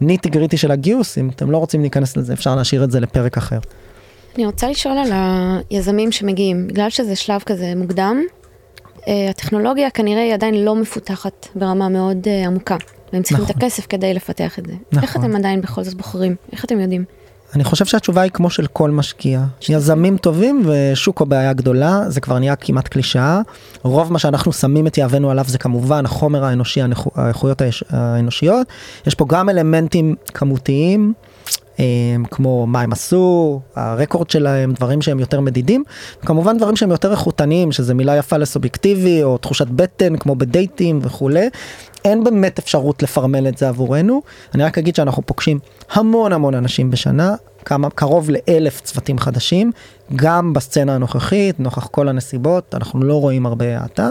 הניטי גריטי של הגיוס, אם אתם לא רוצים להיכנס לזה, אפשר להשאיר את זה לפרק אחר. אני רוצה לשאול על היזמים שמגיעים, בגלל שזה שלב כזה מוקדם, הטכנולוגיה כנראה היא עדיין לא מפותחת ברמה מאוד אה, עמוקה, והם צריכים את נכון. הכסף כדי לפתח את זה. נכון. איך אתם עדיין בכל זאת בוחרים? איך אתם יודעים? אני חושב שהתשובה היא כמו של כל משקיע. יזמים טובים ושוק או בעיה גדולה, זה כבר נהיה כמעט קלישאה. רוב מה שאנחנו שמים את יהבנו עליו זה כמובן החומר האנושי, האיכויות האנושיות. יש פה גם אלמנטים כמותיים, אה, כמו מה הם עשו, הרקורד שלהם, דברים שהם יותר מדידים. כמובן דברים שהם יותר איכותניים, שזה מילה יפה לסובייקטיבי, או תחושת בטן, כמו בדייטים וכולי. אין באמת אפשרות לפרמל את זה עבורנו. אני רק אגיד שאנחנו פוגשים המון המון אנשים בשנה, כמה, קרוב לאלף צוותים חדשים, גם בסצנה הנוכחית, נוכח כל הנסיבות, אנחנו לא רואים הרבה האטה,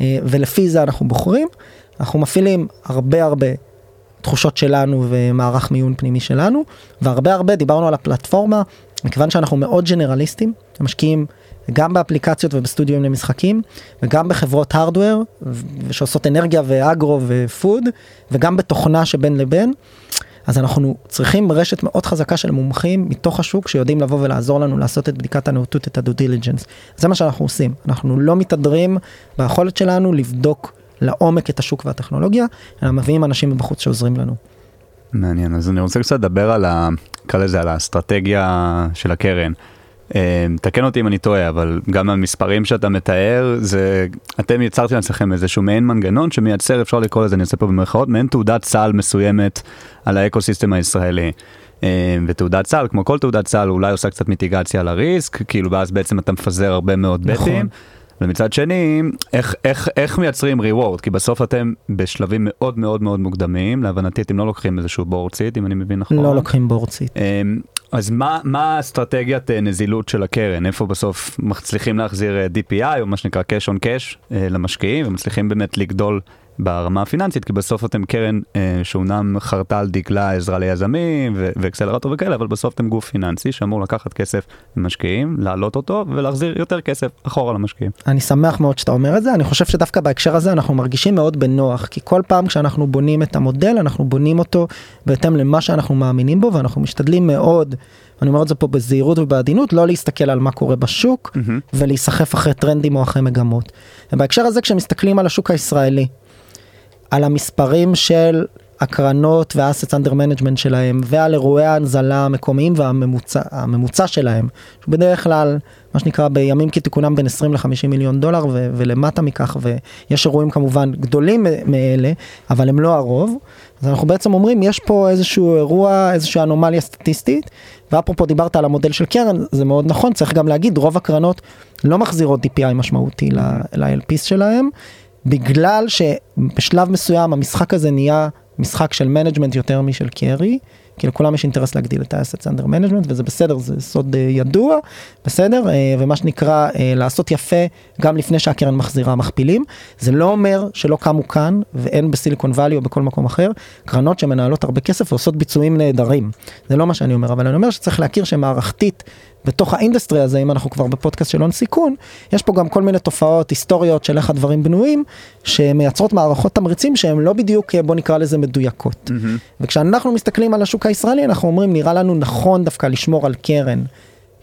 אה, ולפי זה אנחנו בוחרים. אנחנו מפעילים הרבה הרבה תחושות שלנו ומערך מיון פנימי שלנו, והרבה הרבה דיברנו על הפלטפורמה, מכיוון שאנחנו מאוד ג'נרליסטים, משקיעים גם באפליקציות ובסטודיו למשחקים, וגם בחברות הארדוור, שעושות אנרגיה ואגרו ו food, וגם בתוכנה שבין לבין. אז אנחנו צריכים רשת מאוד חזקה של מומחים מתוך השוק שיודעים לבוא ולעזור לנו לעשות את בדיקת הנאותות, את ה due diligence. זה מה שאנחנו עושים. אנחנו לא מתהדרים ביכולת שלנו לבדוק לעומק את השוק והטכנולוגיה, אלא מביאים אנשים מבחוץ שעוזרים לנו. מעניין, אז אני רוצה קצת לדבר על, ה... נקרא לזה, על האסטרטגיה של הקרן. אה, תקן אותי אם אני טועה, אבל גם המספרים שאתה מתאר, זה, אתם יצרתם לעצמכם איזשהו מעין מנגנון שמייצר, אפשר לקרוא לזה, אני אעשה פה במרכאות, מעין תעודת סל מסוימת על האקוסיסטם הישראלי. אה, ותעודת סל, כמו כל תעודת סל, אולי עושה קצת מיטיגציה על הריסק, כאילו ואז בעצם אתה מפזר הרבה מאוד נכון. בטים. ומצד שני, איך, איך, איך מייצרים reward? כי בסוף אתם בשלבים מאוד מאוד מאוד מוקדמים, להבנתי אתם לא לוקחים איזשהו בורציט, אם אני מבין נכון. לא לוקחים בורצית. אמ, אז מה, מה האסטרטגיית אה, נזילות של הקרן? איפה בסוף מצליחים להחזיר אה, DPI, או מה שנקרא cash on cash, אה, למשקיעים, ומצליחים באמת לגדול ברמה הפיננסית, כי בסוף אתם קרן אה, שאומנם חרתה על דגלה עזרה ליזמים ו- ואקסלרטור וכאלה, אבל בסוף אתם גוף פיננסי שאמור לקחת כסף ממשקיעים, להעלות אותו ולהחזיר יותר כסף אחורה למשקיעים. אני שמח מאוד שאתה אומר את זה, אני חושב שדווקא בהקשר הזה אנחנו מרגישים מאוד בנוח, כי כל פעם כשאנחנו בונים את המודל, אנחנו בונים אותו בהתאם למה שאנחנו מאמינים בו, ואנחנו משתדלים מאוד, אני אומר את זה פה בזהירות ובעדינות, לא להסתכל על מה קורה בשוק, מהמם. ולהיסחף אחרי טרנדים או אחרי מגמות. ובהקשר הזה כשמסתכלים על השוק הישראלי, על המספרים של הקרנות וה assets under management שלהם ועל אירועי ההנזלה המקומיים והממוצע הממוצע שלהם בדרך כלל מה שנקרא בימים כתיקונם בין 20 ל-50 מיליון דולר ו- ולמטה מכך ויש אירועים כמובן גדולים מאלה אבל הם לא הרוב אז אנחנו בעצם אומרים יש פה איזשהו אירוע איזושהי אנומליה סטטיסטית ואפרופו דיברת על המודל של קרן זה מאוד נכון צריך גם להגיד רוב הקרנות לא מחזירות DPI משמעותי ל-LPs שלהם. בגלל שבשלב מסוים המשחק הזה נהיה משחק של management יותר משל carry, כי לכולם יש אינטרס להגדיל את ה-assets under management וזה בסדר, זה סוד אה, ידוע, בסדר, אה, ומה שנקרא אה, לעשות יפה גם לפני שהקרן מחזירה מכפילים. זה לא אומר שלא קמו כאן ואין בסיליקון וואלי או בכל מקום אחר, קרנות שמנהלות הרבה כסף ועושות ביצועים נהדרים. זה לא מה שאני אומר, אבל אני אומר שצריך להכיר שמערכתית בתוך ה industry הזה, אם אנחנו כבר בפודקאסט של הון סיכון, יש פה גם כל מיני תופעות היסטוריות של איך הדברים בנויים, שמייצרות מערכות תמריצים שהן לא בדיוק, בוא נקרא לזה מדויקות. וכשאנחנו מסתכלים על השוק הישראלי, אנחנו אומרים, נראה לנו נכון דווקא לשמור על קרן.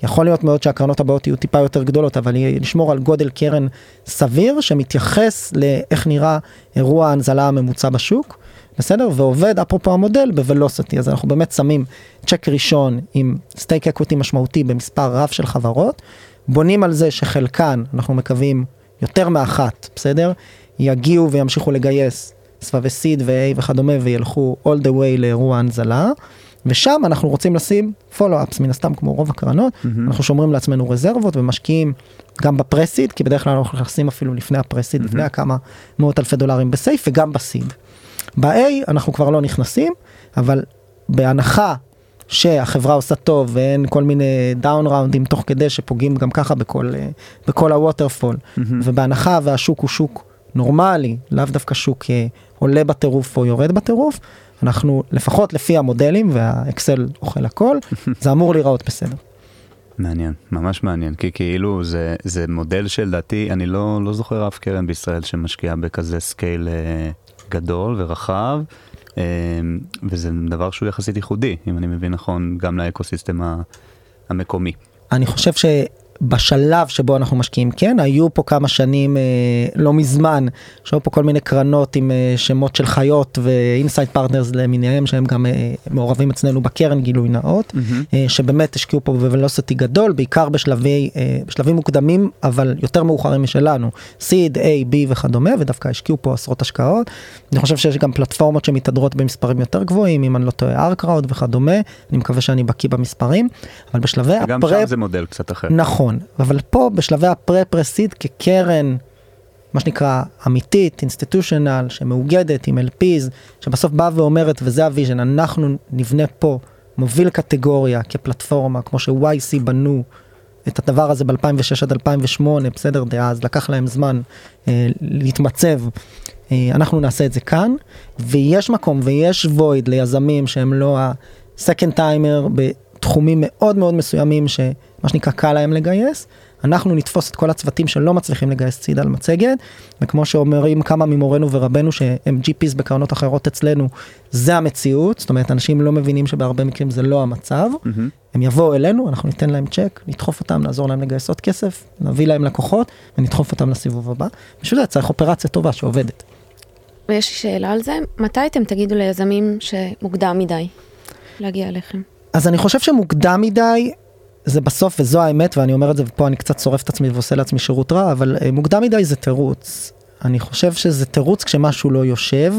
יכול להיות מאוד שהקרנות הבאות יהיו טיפה יותר גדולות, אבל לשמור על גודל קרן סביר, שמתייחס לאיך נראה אירוע ההנזלה הממוצע בשוק. בסדר? ועובד אפרופו המודל ב velocity, אז אנחנו באמת שמים צ'ק ראשון עם stake equity משמעותי במספר רב של חברות, בונים על זה שחלקן, אנחנו מקווים, יותר מאחת, בסדר? יגיעו וימשיכו לגייס סבבי seed ו-A וכדומה וילכו all the way לאירוע הנזלה. ושם אנחנו רוצים לשים follow-ups מן הסתם כמו רוב הקרנות, mm-hmm. אנחנו שומרים לעצמנו רזרבות ומשקיעים גם ב pre-seed, כי בדרך כלל אנחנו נכנסים אפילו לפני ה pre-seed, mm-hmm. לפני הכמה מאות אלפי דולרים ב SAFE וגם ב seed. ב-A אנחנו כבר לא נכנסים, אבל בהנחה שהחברה עושה טוב ואין כל מיני down round ים תוך כדי שפוגעים גם ככה בכל, אה, בכל ה waterfall, mm-hmm. ובהנחה והשוק הוא שוק נורמלי, לאו דווקא שוק אה, עולה בטירוף או יורד בטירוף, אנחנו לפחות לפי המודלים והאקסל אוכל הכל, זה אמור להיראות בסדר. מעניין, ממש מעניין, כי כאילו זה, זה מודל שלדעתי, אני לא, לא זוכר אף קרן בישראל שמשקיעה בכזה scale אה, גדול ורחב, אה, וזה דבר שהוא יחסית ייחודי, אם אני מבין נכון, גם לאקוסיסטם המקומי. אני חושב שבשלב שבו אנחנו משקיעים כן היו פה כמה שנים אה, לא מזמן שהיו פה כל מיני קרנות עם אה, שמות של חיות ו Insight Partners למיניהם שהם גם אה, מעורבים אצלנו בקרן גילוי נאות אה, שבאמת השקיעו פה ב velocity גדול בעיקר בשלבי אה, בשלבים מוקדמים אבל יותר מאוחרים משלנו seed A B וכדומה ודווקא השקיעו פה עשרות השקעות. אני חושב שיש גם פלטפורמות שמתהדרות במספרים יותר גבוהים אם אני לא טועה OurCrowd וכדומה אני מקווה שאני בקיא במספרים אבל בשלבי גם ה pre שם זה מודל קצת אחר. נכון, אבל פה בשלבי ה pre-pre-seed כקרן, מה שנקרא אמיתית, institutional, שמאוגדת עם LPs, שבסוף באה ואומרת, וזה ה vision, אנחנו נבנה פה מוביל קטגוריה כפלטפורמה, כמו ש-YC בנו את הדבר הזה ב-2006 עד 2008, בסדר, דאז, לקח להם זמן אה, להתמצב. אה, אנחנו נעשה את זה כאן, ויש מקום ויש וויד ליזמים שהם לא ה-second timer בתחומים מאוד מאוד מסוימים שמה שנקרא קל להם לגייס. אנחנו נתפוס את כל הצוותים שלא מצליחים לגייס ציד על מצגת, וכמו שאומרים כמה ממורינו ורבנו שהם GPs בקרנות אחרות אצלנו, זה המציאות, זאת אומרת אנשים לא מבינים שבהרבה מקרים זה לא המצב, הם יבואו אלינו, אנחנו ניתן להם צ'ק, נדחוף אותם, נעזור להם לגייס עוד כסף, נביא להם לקוחות ונדחוף אותם לסיבוב הבא. בשביל זה צריך אופרציה טובה שעובדת. ויש לי שאלה על זה, מתי אתם תגידו ליזמים שמוקדם מדי להגיע אליכם? אז אני חושב שמוקדם מדי זה בסוף וזו האמת ואני אומר את זה ופה אני קצת שורף את עצמי ועושה לעצמי שירות רע אבל אה, מוקדם מדי זה תירוץ. אני חושב שזה תירוץ כשמשהו לא יושב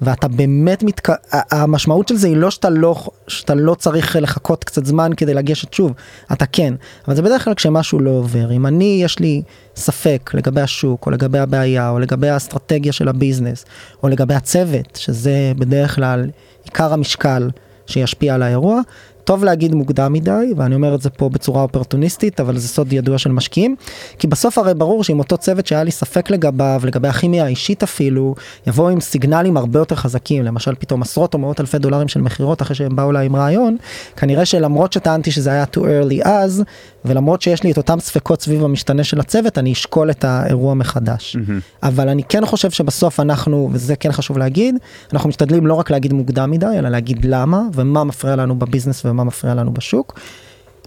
ואתה באמת מתק... המשמעות של זה היא לא שאתה לא שאתה לא צריך לחכות קצת זמן כדי לגשת שוב אתה כן אבל זה בדרך כלל כשמשהו לא עובר אם אני יש לי ספק לגבי השוק או לגבי הבעיה או לגבי האסטרטגיה של הביזנס או לגבי הצוות שזה בדרך כלל עיקר המשקל שישפיע על האירוע. טוב להגיד מוקדם מדי, ואני אומר את זה פה בצורה אופרטוניסטית, אבל זה סוד ידוע של משקיעים, כי בסוף הרי ברור שאם אותו צוות שהיה לי ספק לגביו, לגבי הכימיה האישית אפילו, יבוא עם סיגנלים הרבה יותר חזקים, למשל פתאום עשרות או מאות אלפי דולרים של מכירות אחרי שהם באו אליי עם רעיון, כנראה שלמרות שטענתי שזה היה too early אז, ולמרות שיש לי את אותם ספקות סביב המשתנה של הצוות, אני אשקול את האירוע מחדש. אבל אני כן חושב שבסוף אנחנו, וזה כן חשוב להגיד, אנחנו משתדלים לא רק להגיד מוקדם מדי, אלא להגיד למה, ומה מפריע לנו בביזנס ומה מפריע לנו בשוק.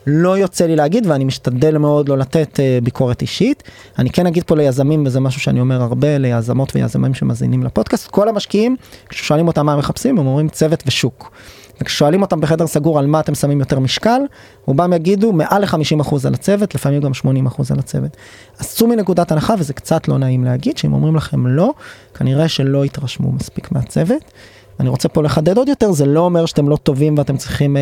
לא יוצא לי להגיד ואני משתדל מאוד לא לתת uh, ביקורת אישית. אני כן אגיד פה ליזמים וזה משהו שאני אומר הרבה ליזמות ויזמים שמאזינים לפודקאסט כל המשקיעים כששואלים אותם מה הם מחפשים הם אומרים צוות ושוק. וכששואלים אותם בחדר סגור על מה אתם שמים יותר משקל רובם יגידו מעל ל-50% על הצוות לפעמים גם 80% על הצוות. אז צאו מנקודת הנחה וזה קצת לא נעים להגיד שאם אומרים לכם לא כנראה שלא התרשמו מספיק מהצוות. אני רוצה פה לחדד עוד יותר זה לא אומר שאתם לא טובים ואתם צריכים. אה,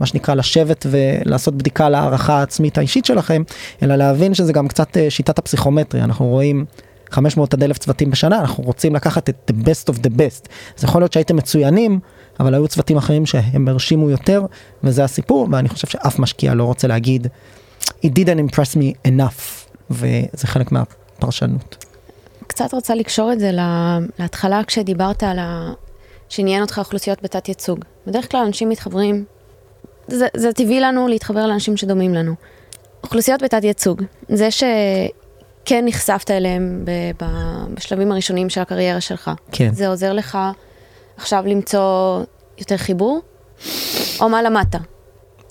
מה שנקרא לשבת ולעשות בדיקה להערכה העצמית האישית שלכם, אלא להבין שזה גם קצת אה, שיטת הפסיכומטרי, אנחנו רואים 500 עד 1,000 צוותים בשנה, אנחנו רוצים לקחת את the best of the best. אז יכול להיות שהייתם מצוינים, אבל היו צוותים אחרים שהם הרשימו יותר, וזה הסיפור, ואני חושב שאף משקיע לא רוצה להגיד, it didn't impress me enough, וזה חלק מהפרשנות. קצת רוצה לקשור את זה לה- להתחלה כשדיברת על ה... שעניין אותך אוכלוסיות בתת ייצוג. בדרך כלל אנשים מתחברים, זה, זה טבעי לנו להתחבר לאנשים שדומים לנו. אוכלוסיות בתת ייצוג, זה שכן נחשפת אליהם ב, ב, בשלבים הראשונים של הקריירה שלך, כן. זה עוזר לך עכשיו למצוא יותר חיבור? או מה למדת?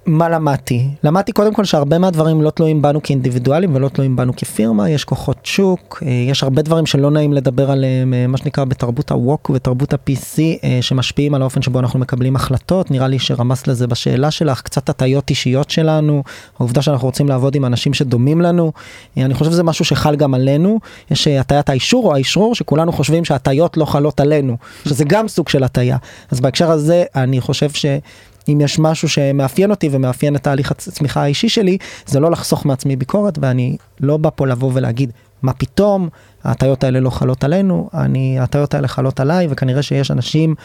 מה למדתי? למדתי קודם כל שהרבה מהדברים לא תלויים בנו כאינדיבידואלים ולא תלויים בנו כפירמה, יש כוחות שוק, אה, יש הרבה דברים שלא נעים לדבר עליהם, אה, מה שנקרא בתרבות ה-Wok ותרבות ה-PC, אה, שמשפיעים על האופן שבו אנחנו מקבלים החלטות, נראה לי שרמזת לזה בשאלה שלך, קצת הטיות אישיות שלנו, העובדה שאנחנו רוצים לעבוד עם אנשים שדומים לנו, אני חושב שזה משהו שחל גם עלינו, יש הטיית האישור או האשרור, שכולנו חושבים שהטיות לא חלות עלינו, שזה גם סוג של הטיה. אז בהקשר הזה, אני חושב ש... אם יש משהו שמאפיין אותי ומאפיין את תהליך הצמיחה האישי שלי, זה לא לחסוך מעצמי ביקורת, ואני לא בא פה לבוא ולהגיד, מה פתאום, ההטיות האלה לא חלות עלינו, אני, ההטיות האלה חלות עליי, וכנראה שיש אנשים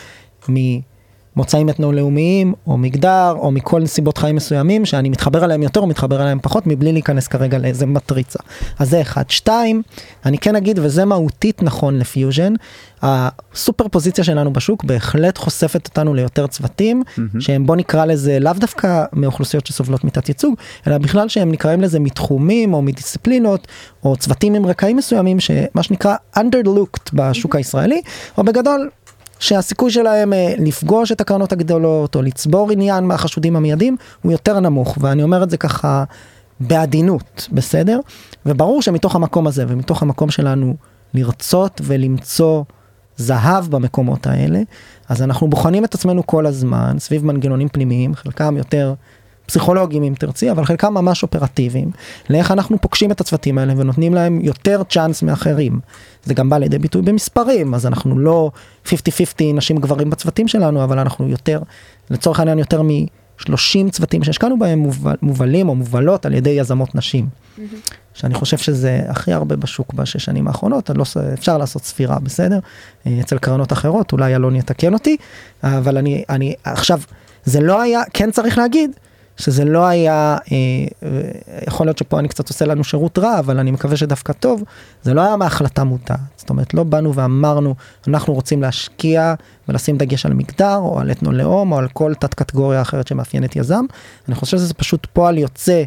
ממוצאים אתנו-לאומיים, או מגדר, או מכל נסיבות חיים מסוימים, שאני מתחבר אליהם יותר או מתחבר אליהם פחות, מבלי להיכנס כרגע לאיזה מטריצה. אז זה אחד. שתיים, אני כן אגיד, וזה מהותית נכון לפיוז'ן, הסופר פוזיציה שלנו בשוק בהחלט חושפת אותנו ליותר צוותים, mm-hmm. שהם בוא נקרא לזה לאו דווקא מאוכלוסיות שסובלות מתת ייצוג, אלא בכלל שהם נקראים לזה מתחומים או מדיסציפלינות, או צוותים עם רקעים מסוימים, שמה שנקרא underlooked בשוק הישראלי, או בגדול שהסיכוי שלהם אה, לפגוש את הקרנות הגדולות או לצבור עניין מהחשודים המיידיים הוא יותר נמוך ואני אומר את זה ככה בעדינות בסדר? וברור שמתוך המקום הזה ומתוך המקום שלנו לרצות ולמצוא זהב במקומות האלה אז אנחנו בוחנים את עצמנו כל הזמן סביב מנגנונים פנימיים חלקם יותר פסיכולוגיים אם תרצי אבל חלקם ממש אופרטיביים לאיך אנחנו פוגשים את הצוותים האלה ונותנים להם יותר צ'אנס מאחרים. זה גם בא לידי ביטוי במספרים אז אנחנו לא 50-50 נשים גברים בצוותים שלנו אבל אנחנו יותר לצורך העניין יותר מ-30 צוותים שהשקענו בהם מובל, מובלים או מובלות על ידי יזמות נשים. שאני חושב שזה הכי הרבה בשוק בשש שנים האחרונות, לא, אפשר לעשות ספירה בסדר, אצל קרנות אחרות, אולי אלון יתקן אותי, אבל אני, אני עכשיו, זה לא היה, כן צריך להגיד, שזה לא היה, אה, יכול להיות שפה אני קצת עושה לנו שירות רע, אבל אני מקווה שדווקא טוב, זה לא היה מהחלטה מודעת. זאת אומרת, לא באנו ואמרנו, אנחנו רוצים להשקיע ולשים דגש על מגדר, או על אתנו-לאום, או על כל תת קטגוריה אחרת שמאפיינת יזם. אני חושב שזה פשוט פועל יוצא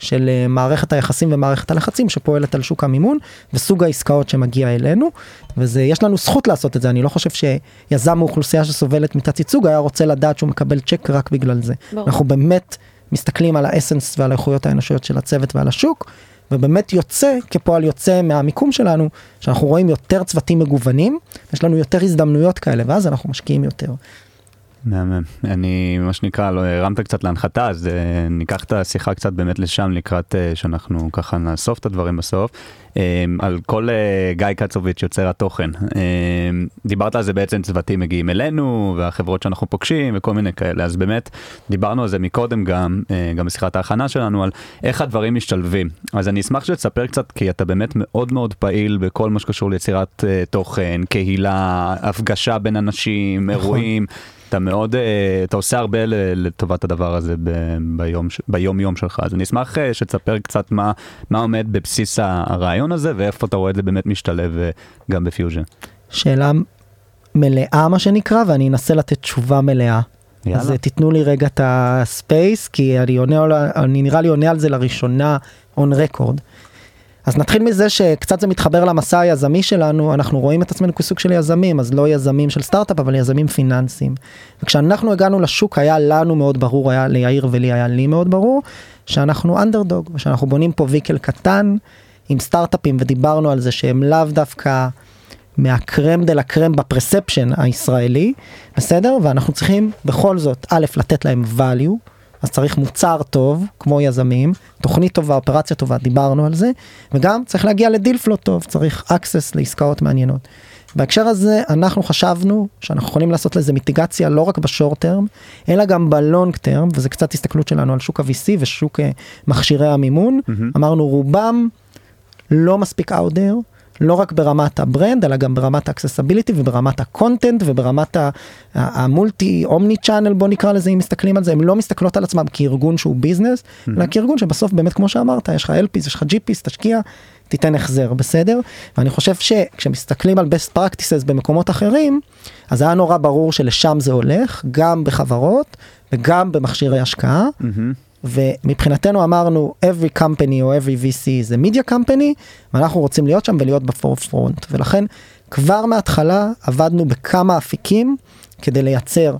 של אה, מערכת היחסים ומערכת הלחצים שפועלת על שוק המימון וסוג העסקאות שמגיע אלינו ויש לנו זכות לעשות את זה אני לא חושב שיזם מאוכלוסייה שסובלת מתת ייצוג היה רוצה לדעת שהוא מקבל צ'ק רק בגלל זה. ברור. אנחנו באמת מסתכלים על האסנס ועל האיכויות האנושיות של הצוות ועל השוק ובאמת יוצא כפועל יוצא מהמיקום שלנו שאנחנו רואים יותר צוותים מגוונים יש לנו יותר הזדמנויות כאלה ואז אנחנו משקיעים יותר. מהמם. אני, מה שנקרא, לא הרמת קצת להנחתה, אז uh, ניקח את השיחה קצת באמת לשם לקראת uh, שאנחנו ככה נאסוף את הדברים בסוף. Um, על כל uh, גיא קצוביץ' יוצר התוכן. Um, דיברת על זה בעצם צוותים מגיעים אלינו והחברות שאנחנו פוגשים וכל מיני כאלה, אז באמת דיברנו על זה מקודם גם, uh, גם בשיחת ההכנה שלנו, על איך הדברים משתלבים. אז אני אשמח שתספר קצת, כי אתה באמת מאוד מאוד פעיל בכל מה שקשור ליצירת uh, תוכן, קהילה, הפגשה בין אנשים, נכון. אתה מאוד, אה, אתה עושה הרבה לטובת הדבר הזה ביום, ביום יום שלך, אז אני אשמח אה, שתספר קצת מה, מה עומד בבסיס הרעיון הזה ואיפה אתה רואה את זה באמת משתלב אה, גם בפיוז'ן. שאלה מלאה מה שנקרא ואני אנסה לתת תשובה מלאה. יאללה. אז תיתנו לי רגע את הספייס כי אני עונה, אני נראה לי עונה על זה לראשונה on record. אז נתחיל מזה שקצת זה מתחבר למסע היזמי שלנו, אנחנו רואים את עצמנו כסוג של יזמים, אז לא יזמים של סטארט-אפ, אבל יזמים פיננסיים. וכשאנחנו הגענו לשוק היה לנו מאוד ברור, היה ליאיר ולי היה לי מאוד ברור, שאנחנו אנדרדוג, ושאנחנו בונים פה ויקל קטן עם סטארט-אפים, ודיברנו על זה שהם לאו דווקא מהקרם דה לה קרם בפרספשן הישראלי, בסדר? ואנחנו צריכים בכל זאת, א', לתת להם value, אז צריך מוצר טוב, כמו יזמים, תוכנית טובה, אופרציה טובה, דיברנו על זה, וגם צריך להגיע לדיל פלו טוב, צריך access לעסקאות מעניינות. בהקשר הזה אנחנו חשבנו שאנחנו יכולים לעשות לזה מיטיגציה לא רק בשורט טרם, אלא גם בלונג טרם, וזה קצת הסתכלות שלנו על שוק ה-VC ושוק אה, מכשירי המימון. אמרנו רובם לא מספיק out there, לא רק ברמת ה brand, אלא גם ברמת ה accessibility וברמת ה content וברמת ה multi omni-channel בוא נקרא לזה אם מסתכלים על זה, הם לא מסתכלות על עצמם כארגון שהוא business, אלא כארגון שבסוף באמת כמו שאמרת, יש לך LPs, יש לך GPs, תשקיע, תיתן החזר, בסדר? ואני חושב שכשמסתכלים על best practices במקומות אחרים, אז היה נורא ברור שלשם זה הולך, גם בחברות וגם במכשירי השקעה. ומבחינתנו אמרנו every company או every VC זה media company ואנחנו רוצים להיות שם ולהיות ב forefront ולכן כבר מההתחלה עבדנו בכמה אפיקים כדי לייצר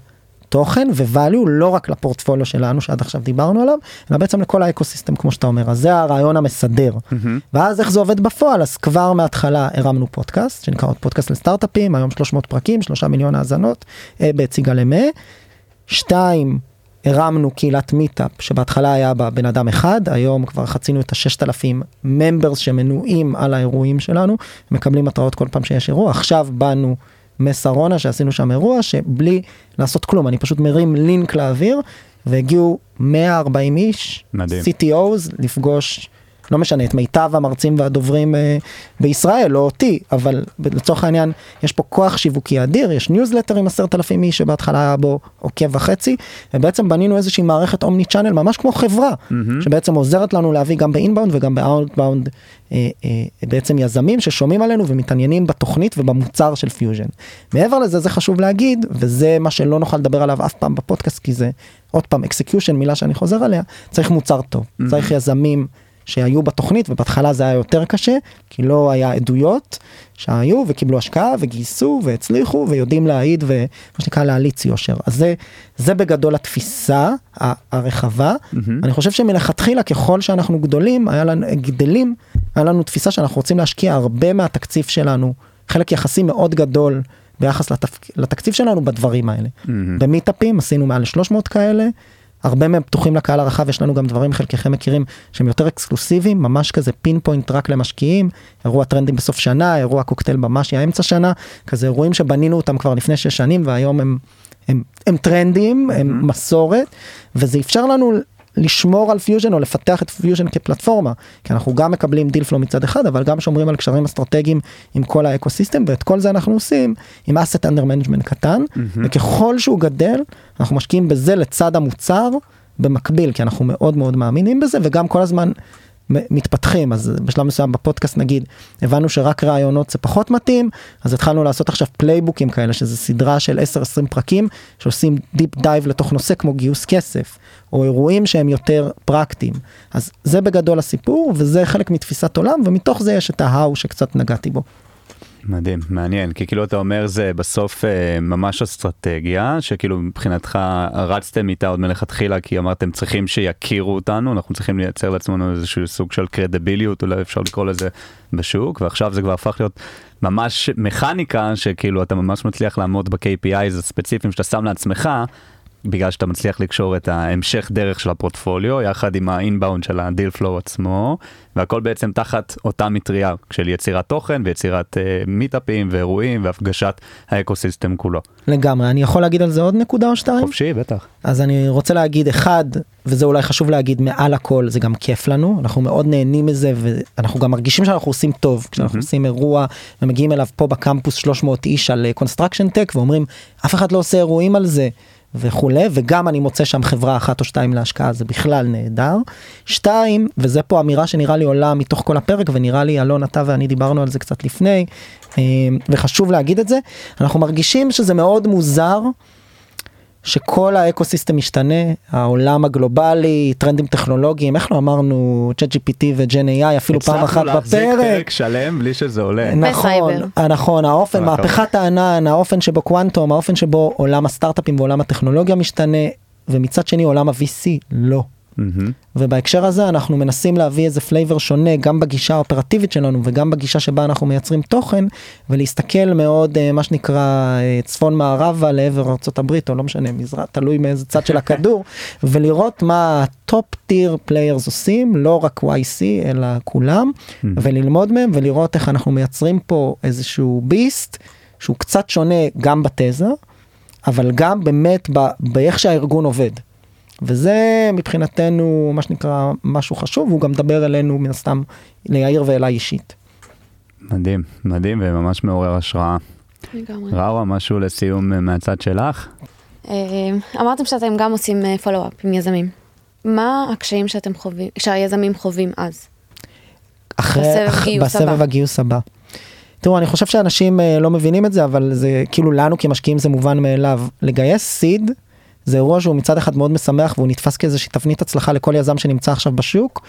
תוכן ו value לא רק לפורטפוליו שלנו שעד עכשיו דיברנו עליו, אלא בעצם לכל האקוסיסטם כמו שאתה אומר, אז זה הרעיון המסדר. ואז איך זה עובד בפועל, אז כבר מההתחלה הרמנו פודקאסט, שנקרא עוד פודקאסט לסטארט-אפים, היום 300 פרקים, 3 מיליון האזנות, אה, בהציגה למה. שתיים, הרמנו קהילת מיטאפ שבהתחלה היה בה בן אדם אחד היום כבר חצינו את הששת אלפים ממברס שמנויים על האירועים שלנו מקבלים התראות כל פעם שיש אירוע עכשיו באנו משרונה שעשינו שם אירוע שבלי לעשות כלום אני פשוט מרים לינק לאוויר והגיעו 140 איש מדהים. CTOs לפגוש. לא משנה את מיטב המרצים והדוברים אה, בישראל לא אותי אבל לצורך העניין יש פה כוח שיווקי אדיר יש ניוזלטר עם עשרת אלפים איש שבהתחלה היה בו עוקב וחצי ובעצם בנינו איזושהי מערכת omni-channel ממש כמו חברה שבעצם עוזרת לנו להביא גם ב inbound וגם ב outbound אה, אה, בעצם יזמים ששומעים עלינו ומתעניינים בתוכנית ובמוצר של פיוז'ן. מעבר לזה זה חשוב להגיד וזה מה שלא נוכל לדבר עליו אף פעם בפודקאסט כי זה עוד פעם execution מילה שאני חוזר עליה צריך מוצר טוב צריך יזמים. שהיו בתוכנית ובהתחלה זה היה יותר קשה כי לא היה עדויות שהיו וקיבלו השקעה וגייסו והצליחו ויודעים להעיד ומה שנקרא להליץ יושר אז זה זה בגדול התפיסה הרחבה אני חושב שמלכתחילה ככל שאנחנו גדולים היה לנו גדלים היה לנו תפיסה שאנחנו רוצים להשקיע הרבה מהתקציב שלנו חלק יחסי מאוד גדול ביחס לתפ... לתקציב שלנו בדברים האלה. במיטאפים עשינו מעל 300 כאלה. הרבה מהם פתוחים לקהל הרחב יש לנו גם דברים חלקכם מכירים שהם יותר אקסקלוסיביים ממש כזה pinpoint רק למשקיעים אירוע טרנדים בסוף שנה אירוע קוקטייל ממש האמצע שנה כזה אירועים שבנינו אותם כבר לפני שש שנים והיום הם הם, הם טרנדים הם מסורת וזה אפשר לנו לשמור על פיוז'ן או לפתח את פיוז'ן כפלטפורמה כי אנחנו גם מקבלים deal flow מצד אחד אבל גם שומרים על קשרים אסטרטגיים עם כל האקוסיסטם ואת כל זה אנחנו עושים עם asset under management קטן וככל שהוא גדל אנחנו משקיעים בזה לצד המוצר במקביל כי אנחנו מאוד מאוד מאמינים בזה וגם כל הזמן מתפתחים אז בשלב מסוים בפודקאסט נגיד הבנו שרק ראיונות זה פחות מתאים אז התחלנו לעשות עכשיו playbook ים כאלה שזה סדרה של 10-20 פרקים שעושים deep dive לתוך נושא כמו גיוס כסף או אירועים שהם יותר פרקטיים אז זה בגדול הסיפור וזה חלק מתפיסת עולם ומתוך זה יש את ההאו שקצת נגעתי בו. מדהים, מעניין, כי כאילו אתה אומר זה בסוף אה, ממש אסטרטגיה, שכאילו מבחינתך רצתם איתה עוד מלכתחילה, כי אמרתם צריכים שיכירו אותנו, אנחנו צריכים לייצר לעצמנו איזשהו סוג של credibility, אולי אפשר לקרוא לזה בשוק, ועכשיו זה כבר הפך להיות ממש מכניקה, שכאילו אתה ממש מצליח לעמוד ב-KPIs הספציפיים שאתה שם לעצמך. בגלל שאתה מצליח לקשור את ההמשך דרך של הפורטפוליו יחד עם ה inbound של ה deal flow עצמו והכל בעצם תחת אותה מטריה של יצירת תוכן ויצירת uh, מיטאפים ואירועים והפגשת האקוסיסטם כולו. לגמרי אני יכול להגיד על זה עוד נקודה או שתיים? חופשי בטח. אז אני רוצה להגיד אחד וזה אולי חשוב להגיד מעל הכל זה גם כיף לנו אנחנו מאוד נהנים מזה ואנחנו גם מרגישים שאנחנו עושים טוב כשאנחנו עושים אירוע ומגיעים אליו פה בקמפוס 300 איש על construction tech ואומרים אף אחד לא עושה אירועים על זה וכולי וגם אני מוצא שם חברה אחת או שתיים להשקעה זה בכלל נהדר. שתיים וזה פה אמירה שנראה לי עולה מתוך כל הפרק ונראה לי אלון אתה ואני דיברנו על זה קצת לפני אה, וחשוב להגיד את זה אנחנו מרגישים שזה מאוד מוזר. שכל האקוסיסטם משתנה העולם הגלובלי טרנדים טכנולוגיים איך לא אמרנו ChatGPT ו gen AI אפילו פעם אחת הצלחנו להחזיק בפרק. פרק שלם בלי שזה עולה. נכון, בסייבר. נכון, האופן. מהפכת הענן, האופן שבו קוונטום, האופן שבו עולם הסטארט-אפים ועולם הטכנולוגיה משתנה, ומצד שני עולם ה-VC לא. מהמם. ובהקשר הזה אנחנו מנסים להביא איזה flavor שונה גם בגישה האופרטיבית שלנו וגם בגישה שבה אנחנו מייצרים תוכן ולהסתכל מאוד אה, מה שנקרא אה, צפון מערבה לעבר ארה"ב או לא משנה מזרח תלוי מאיזה צד של הכדור ולראות מה ה top tier players עושים לא רק YC אלא כולם וללמוד מהם ולראות איך אנחנו מייצרים פה איזשהו beast שהוא קצת שונה גם בתזה אבל גם באמת באיך שהארגון עובד. וזה מבחינתנו מה שנקרא משהו חשוב והוא גם מדבר אלינו מן הסתם ליאיר ואליי אישית. מדהים, מדהים וממש מעורר השראה. לגמרי. ראורה, משהו לסיום אה, מהצד שלך? אה, אמרתם שאתם גם עושים פולו-אפ עם יזמים. מה הקשיים שאתם חווים, שהיזמים חווים אז? אחרי, בסבב אח- גיוס בסבב הבא. הגיוס הבא. תראו אני חושב שאנשים אה, לא מבינים את זה אבל זה כאילו לנו כמשקיעים זה מובן מאליו לגייס סיד זה אירוע שהוא מצד אחד מאוד משמח והוא נתפס כאיזושהי תבנית הצלחה לכל יזם שנמצא עכשיו בשוק.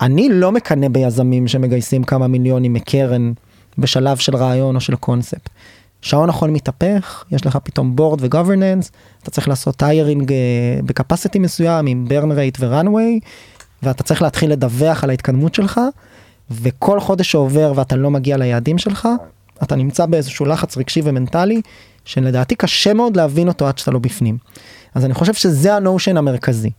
אני לא מקנא ביזמים שמגייסים כמה מיליונים מקרן בשלב של רעיון או של קונספט. שעון החול מתהפך, יש לך פתאום board ו governance, אתה צריך לעשות hiring ב capacity מסוים עם burn rate ו runway, ואתה צריך להתחיל לדווח על ההתקדמות שלך, וכל חודש שעובר ואתה לא מגיע ליעדים שלך, אתה נמצא באיזשהו לחץ רגשי ומנטלי, שלדעתי קשה מאוד להבין אותו עד שאתה לא בפנים. אז אני חושב שזה ה notion המרכזי.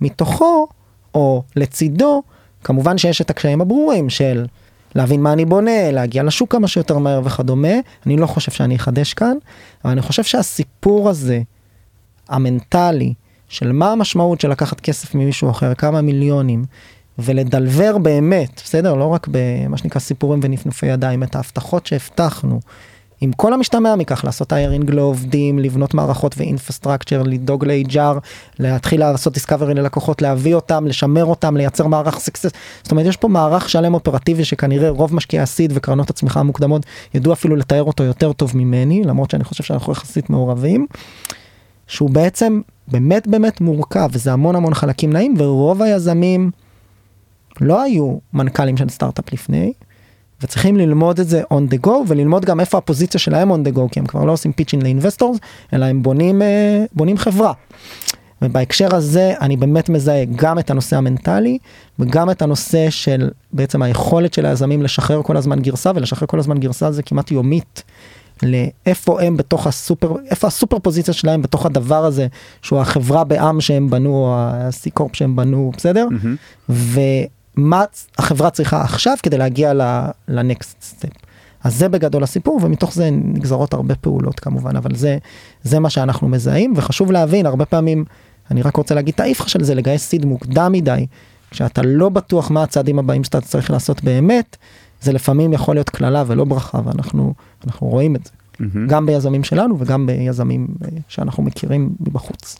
מתוכו, או לצידו, כמובן שיש את הקשיים הברורים של להבין מה אני בונה, להגיע לשוק כמה שיותר מהר וכדומה. אני לא חושב שאני אחדש כאן, אבל אני חושב שהסיפור הזה, המנטלי, של מה המשמעות של לקחת כסף ממישהו אחר, כמה מיליונים, ולדלבר באמת, בסדר? לא רק במה שנקרא סיפורים ונפנופי ידיים, את ההבטחות שהבטחנו. עם כל המשתמע מכך, לעשות איירינג לעובדים, לבנות מערכות ואינפרסטרקצ'ר, לדאוג ל-HR, להתחיל לעשות discovery ללקוחות, להביא אותם, לשמר אותם, לייצר מערך סקסס. זאת אומרת, יש פה מערך שלם אופרטיבי שכנראה רוב משקיעי ה seed וקרנות הצמיחה המוקדמות ידעו אפילו לתאר אותו יותר טוב ממני, למרות שאני חושב שאנחנו יחסית מעורבים, שהוא בעצם באמת באמת מורכב, וזה המון המון חלקים נעים, ורוב היזמים לא היו מנכ"לים של סטארט-אפ לפני. וצריכים ללמוד את זה on the go וללמוד גם איפה הפוזיציה שלהם on the go כי הם כבר לא עושים pitching ל investors אלא הם בונים אה, בונים חברה. ובהקשר הזה אני באמת מזהה גם את הנושא המנטלי וגם את הנושא של בעצם היכולת של היזמים לשחרר כל הזמן גרסה ולשחרר כל הזמן גרסה זה כמעט יומית. לאיפה הם בתוך הסופר איפה הסופר פוזיציה שלהם בתוך הדבר הזה שהוא החברה בעם שהם בנו או ה-C קורפ שהם בנו בסדר. Mm-hmm. מה החברה צריכה עכשיו כדי להגיע לנקסט סטפ. אז זה בגדול הסיפור ומתוך זה נגזרות הרבה פעולות כמובן אבל זה זה מה שאנחנו מזהים וחשוב להבין הרבה פעמים אני רק רוצה להגיד את האיפכא של זה לגייס seed מוקדם מדי כשאתה לא בטוח מה הצעדים הבאים שאתה צריך לעשות באמת זה לפעמים יכול להיות קללה ולא ברכה ואנחנו אנחנו רואים את זה mm-hmm. גם ביזמים שלנו וגם ביזמים אה, שאנחנו מכירים מבחוץ.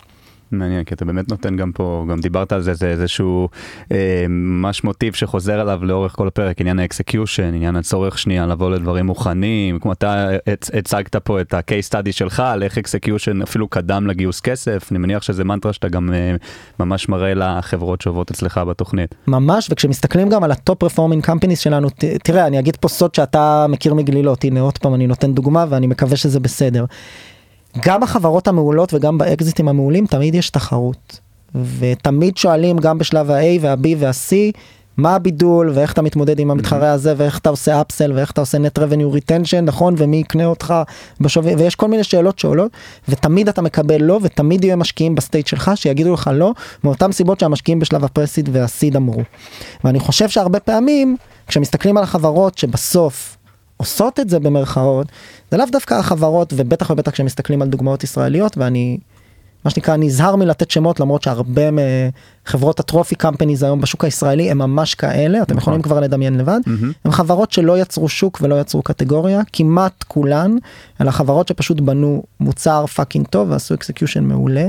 מעניין, כי אתה באמת נותן גם פה, גם דיברת על זה, זה איזשהו אה, ממש מוטיב שחוזר עליו לאורך כל הפרק, עניין ה execution, עניין הצורך שנייה לבוא לדברים מוכנים, כמו אתה הצגת פה את ה-case study שלך, על איך execution אפילו קדם לגיוס כסף, אני מניח שזה מנטרה שאתה גם אה, ממש מראה לחברות שעוברות אצלך בתוכנית. ממש, וכשמסתכלים גם על ה top performing companies שלנו, ת, תראה, אני אגיד פה סוד שאתה מכיר מגלילות, הנה עוד פעם אני נותן דוגמה ואני מקווה שזה בסדר. גם בחברות המעולות וגם באקזיטים המעולים תמיד יש תחרות. ותמיד שואלים גם בשלב ה-A וה-B וה-C מה הבידול ואיך אתה מתמודד עם המתחרה הזה ואיך אתה עושה upsell ואיך אתה עושה net revenue retention נכון ומי יקנה אותך בשווי ויש כל מיני שאלות שעולות ותמיד אתה מקבל לא ותמיד יהיו משקיעים ב state שלך שיגידו לך לא מאותן סיבות שהמשקיעים בשלב ה pre-seed וה seed אמרו. ואני חושב שהרבה פעמים כשמסתכלים על החברות שבסוף עושות את זה במרכאות, זה לאו דווקא החברות, ובטח ובטח כשמסתכלים על דוגמאות ישראליות, ואני, מה שנקרא, נזהר מלתת שמות, למרות שהרבה מחברות ה trophy companies היום בשוק הישראלי הם ממש כאלה, אתם נכון. יכולים כבר לדמיין לבד, mm-hmm. הם חברות שלא יצרו שוק ולא יצרו קטגוריה, כמעט כולן, אלא חברות שפשוט בנו מוצר fucking טוב ועשו execution מעולה.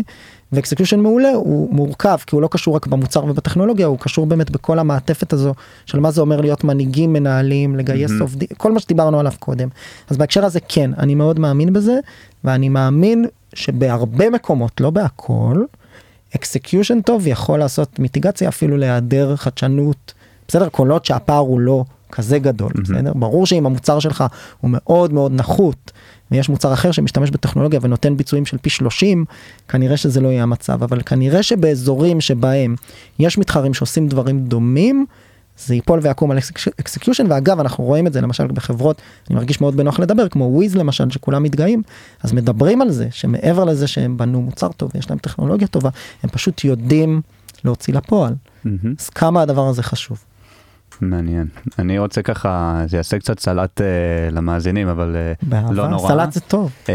ו execution מעולה הוא מורכב כי הוא לא קשור רק במוצר ובטכנולוגיה הוא קשור באמת בכל המעטפת הזו של מה זה אומר להיות מנהיגים מנהלים לגייס mm-hmm. עובדים כל מה שדיברנו עליו קודם אז בהקשר הזה כן אני מאוד מאמין בזה ואני מאמין שבהרבה מקומות לא בהכל execution טוב יכול לעשות mitigation אפילו להיעדר חדשנות בסדר כל עוד שהפער הוא לא כזה גדול mm-hmm. בסדר ברור שאם המוצר שלך הוא מאוד מאוד נחות ויש מוצר אחר שמשתמש בטכנולוגיה ונותן ביצועים של פי 30, כנראה שזה לא יהיה המצב, אבל כנראה שבאזורים שבהם יש מתחרים שעושים דברים דומים, זה ייפול ויקום על execution ואגב אנחנו רואים את זה למשל בחברות אני מרגיש מאוד בנוח לדבר כמו וויז למשל שכולם מתגאים אז מדברים על זה שמעבר לזה שהם בנו מוצר טוב ויש להם טכנולוגיה טובה הם פשוט יודעים להוציא לפועל mm-hmm. אז כמה הדבר הזה חשוב. מעניין. אני רוצה ככה, זה יעשה קצת סלט uh, למאזינים, אבל uh, לא נורא. סלט זה טוב. Uh,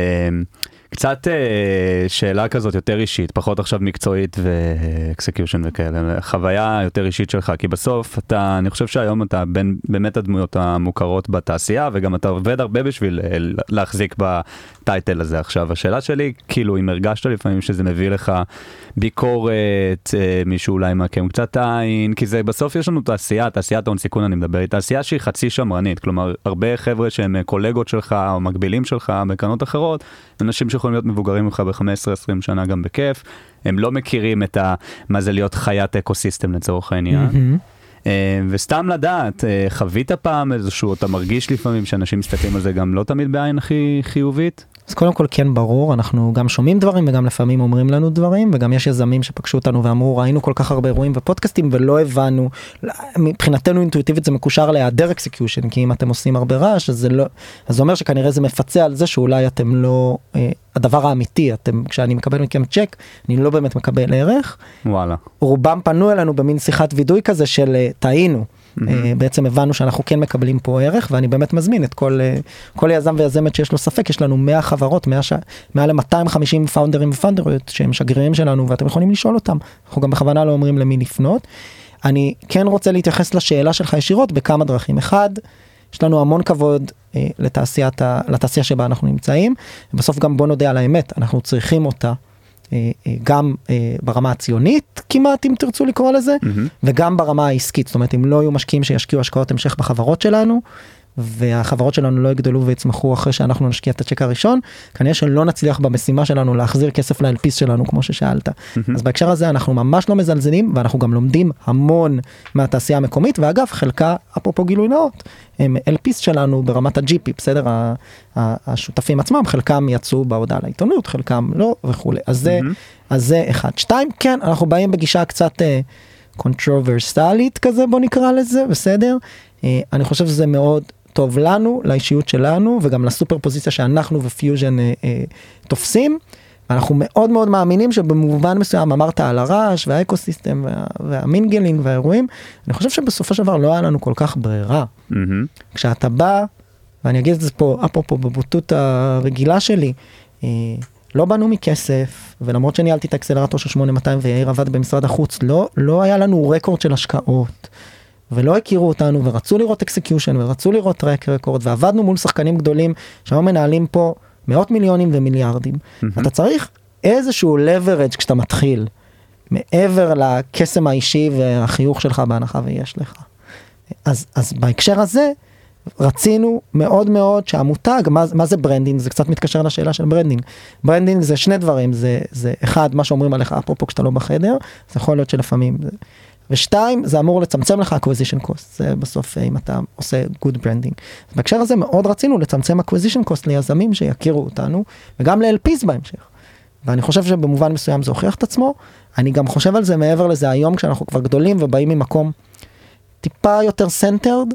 קצת uh, שאלה כזאת יותר אישית, פחות עכשיו מקצועית ואקסקיושן וכאלה, חוויה יותר אישית שלך, כי בסוף אתה, אני חושב שהיום אתה בין באמת הדמויות המוכרות בתעשייה, וגם אתה עובד הרבה בשביל uh, להחזיק בטייטל הזה עכשיו. השאלה שלי, כאילו, אם הרגשת לפעמים שזה מביא לך ביקורת, uh, מישהו אולי מעקם קצת עין, כי זה בסוף יש לנו תעשייה, תעשיית ההון סיכון אני מדבר, היא תעשייה שהיא חצי שמרנית, כלומר, הרבה חבר'ה שהם קולגות שלך או מקבילים שלך בקרנות אחרות, אנשים שיכולים להיות מבוגרים ממך ב-15-20 שנה גם בכיף, הם לא מכירים את ה... מה זה להיות חיית אקו סיסטם לצורך העניין. Mm-hmm. וסתם לדעת, אה, חווית פעם איזשהו, אתה מרגיש לפעמים שאנשים מסתכלים על זה גם לא תמיד בעין הכי חיובית? אז קודם כל כן ברור, אנחנו גם שומעים דברים וגם לפעמים אומרים לנו דברים, וגם יש יזמים שפגשו אותנו ואמרו ראינו כל כך הרבה אירועים ופודקאסטים ולא הבנו, מבחינתנו אינטואיטיבית זה מקושר להיעדר execution, כי אם אתם עושים הרבה רעש אז זה לא, אז זה אומר שכנראה זה מפצה על זה שאולי אתם לא, אה, הדבר האמיתי, אתם, כשאני מקבל מכם צ'ק, אני לא באמת מקבל ערך. וואלה. רובם פנו אלינו במין שיחת וידוי כזה של אה, טעינו. אה, בעצם הבנו שאנחנו כן מקבלים פה ערך ואני באמת מזמין את כל אה, כל יזם ויזמת שיש לו ספק יש לנו 100 חברות 100 ש... מעל ל-250 פאונדרים ופאונדריות שהם שגרירים שלנו ואתם יכולים לשאול אותם אנחנו גם בכוונה לא אומרים למי לפנות. אני כן רוצה להתייחס לשאלה שלך ישירות בכמה דרכים אחד. יש לנו המון כבוד אה, לתעשיית ה... לתעשייה שבה אנחנו נמצאים בסוף גם בוא נודה על האמת אנחנו צריכים אותה גם אה, ברמה הציונית כמעט אם תרצו לקרוא לזה. וגם ברמה העסקית זאת אומרת אם לא יהיו משקיעים שישקיעו השקעות המשך בחברות שלנו והחברות שלנו לא יגדלו ויצמחו אחרי שאנחנו נשקיע את הצ'ק הראשון כנראה שלא נצליח במשימה שלנו להחזיר כסף ל LPs שלנו כמו ששאלת. אז בהקשר הזה אנחנו ממש לא מזלזלים ואנחנו גם לומדים המון מהתעשייה המקומית ואגב חלקה אפרופו גילוי נאות הם LPs שלנו ברמת ה GP בסדר? ה- ה- השותפים עצמם חלקם יצאו בהודעה לעיתונות חלקם לא וכולי. אז זה. אז זה אחד. שתיים כן אנחנו באים בגישה קצת אה, קונטרוברסלית כזה בוא נקרא לזה בסדר? אה, אני חושב שזה מאוד טוב לנו לאישיות שלנו וגם לסופר פוזיציה שאנחנו ופיוז'ן אה, אה, תופסים. אנחנו מאוד מאוד מאמינים שבמובן מסוים אמרת על הרעש וה ecosystem וה, וה mingling והאירועים אני חושב שבסופו של דבר לא היה לנו כל כך ברירה. מהמם. כשאתה בא, ואני אגיד את זה פה, אפרופו בבוטות הרגילה שלי, אה, לא באנו מכסף, ולמרות שניהלתי את ה accelerator של 8200 ויאיר עבד במשרד החוץ, לא, לא היה לנו record של השקעות. ולא הכירו אותנו ורצו לראות execution ורצו לראות track record ועבדנו מול שחקנים גדולים שהיום מנהלים פה מאות מיליונים ומיליארדים. אתה צריך איזשהו leverage כשאתה מתחיל מעבר לקסם האישי והחיוך שלך בהנחה ויש לך. אז, אז בהקשר הזה רצינו מאוד מאוד שהמותג, מה, מה זה branding? זה קצת מתקשר לשאלה של branding. branding זה שני דברים, זה, זה אחד, מה שאומרים עליך אפרופו כשאתה לא בחדר, זה יכול להיות שלפעמים, זה, ושתיים, זה אמור לצמצם לך acquisition cost, זה בסוף אה, אם אתה עושה good branding. בהקשר הזה מאוד רצינו לצמצם acquisition cost ליזמים שיכירו אותנו, וגם ל-LPs בהמשך. ואני חושב שבמובן מסוים זה הוכיח את עצמו. אני גם חושב על זה מעבר לזה היום כשאנחנו כבר גדולים ובאים ממקום טיפה יותר centered.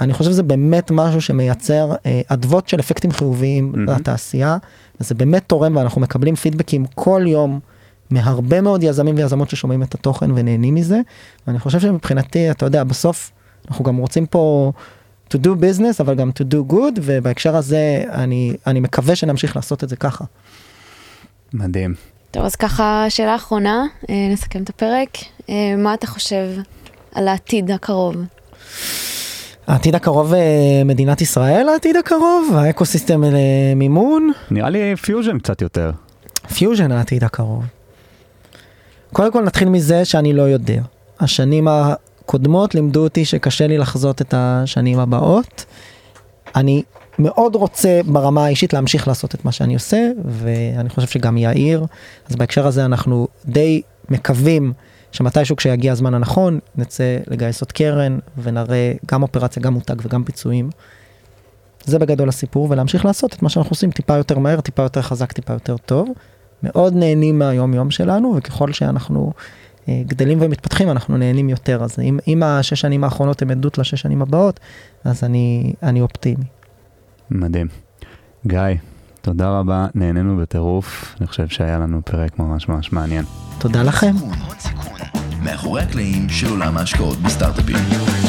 אני חושב שזה באמת משהו שמייצר אה, אדוות של אפקטים חיוביים מהמם. לתעשייה, וזה באמת תורם ואנחנו מקבלים פידבקים כל יום מהרבה מאוד יזמים ויזמות ששומעים את התוכן ונהנים מזה. ואני חושב שמבחינתי, אתה יודע, בסוף אנחנו גם רוצים פה to do business, אבל גם to do good, ובהקשר הזה אני, אני מקווה שנמשיך לעשות את זה ככה. מדהים. טוב, אז ככה, שאלה אחרונה, אה, נסכם את הפרק. אה, מה אתה חושב על העתיד הקרוב? העתיד הקרוב אה, מדינת ישראל העתיד הקרוב האקוסיסטם למימון נראה לי פיוז'ן קצת יותר. פיוז'ן העתיד הקרוב. קודם כל נתחיל מזה שאני לא יודע. השנים הקודמות לימדו אותי שקשה לי לחזות את השנים הבאות. אני מאוד רוצה ברמה האישית להמשיך לעשות את מה שאני עושה ואני חושב שגם יאיר אז בהקשר הזה אנחנו די מקווים שמתישהו כשיגיע הזמן הנכון נצא לגייס עוד קרן ונראה גם אופרציה גם מותג וגם פיצויים. זה בגדול הסיפור ולהמשיך לעשות את מה שאנחנו עושים טיפה יותר מהר טיפה יותר חזק טיפה יותר טוב. מאוד נהנים מהיום יום שלנו וככל שאנחנו אה, גדלים ומתפתחים אנחנו נהנים יותר אז אם, אם השש שנים האחרונות הם עדות לשש שנים הבאות אז אני אני אופטימי. מדהים. גיא, תודה רבה, נהנינו בטירוף, אני חושב שהיה לנו פרק ממש ממש מעניין. תודה לכם. סיכון, הון סיכון. מאחורי הקלעים של עולם ההשקעות בסטארט-אפים.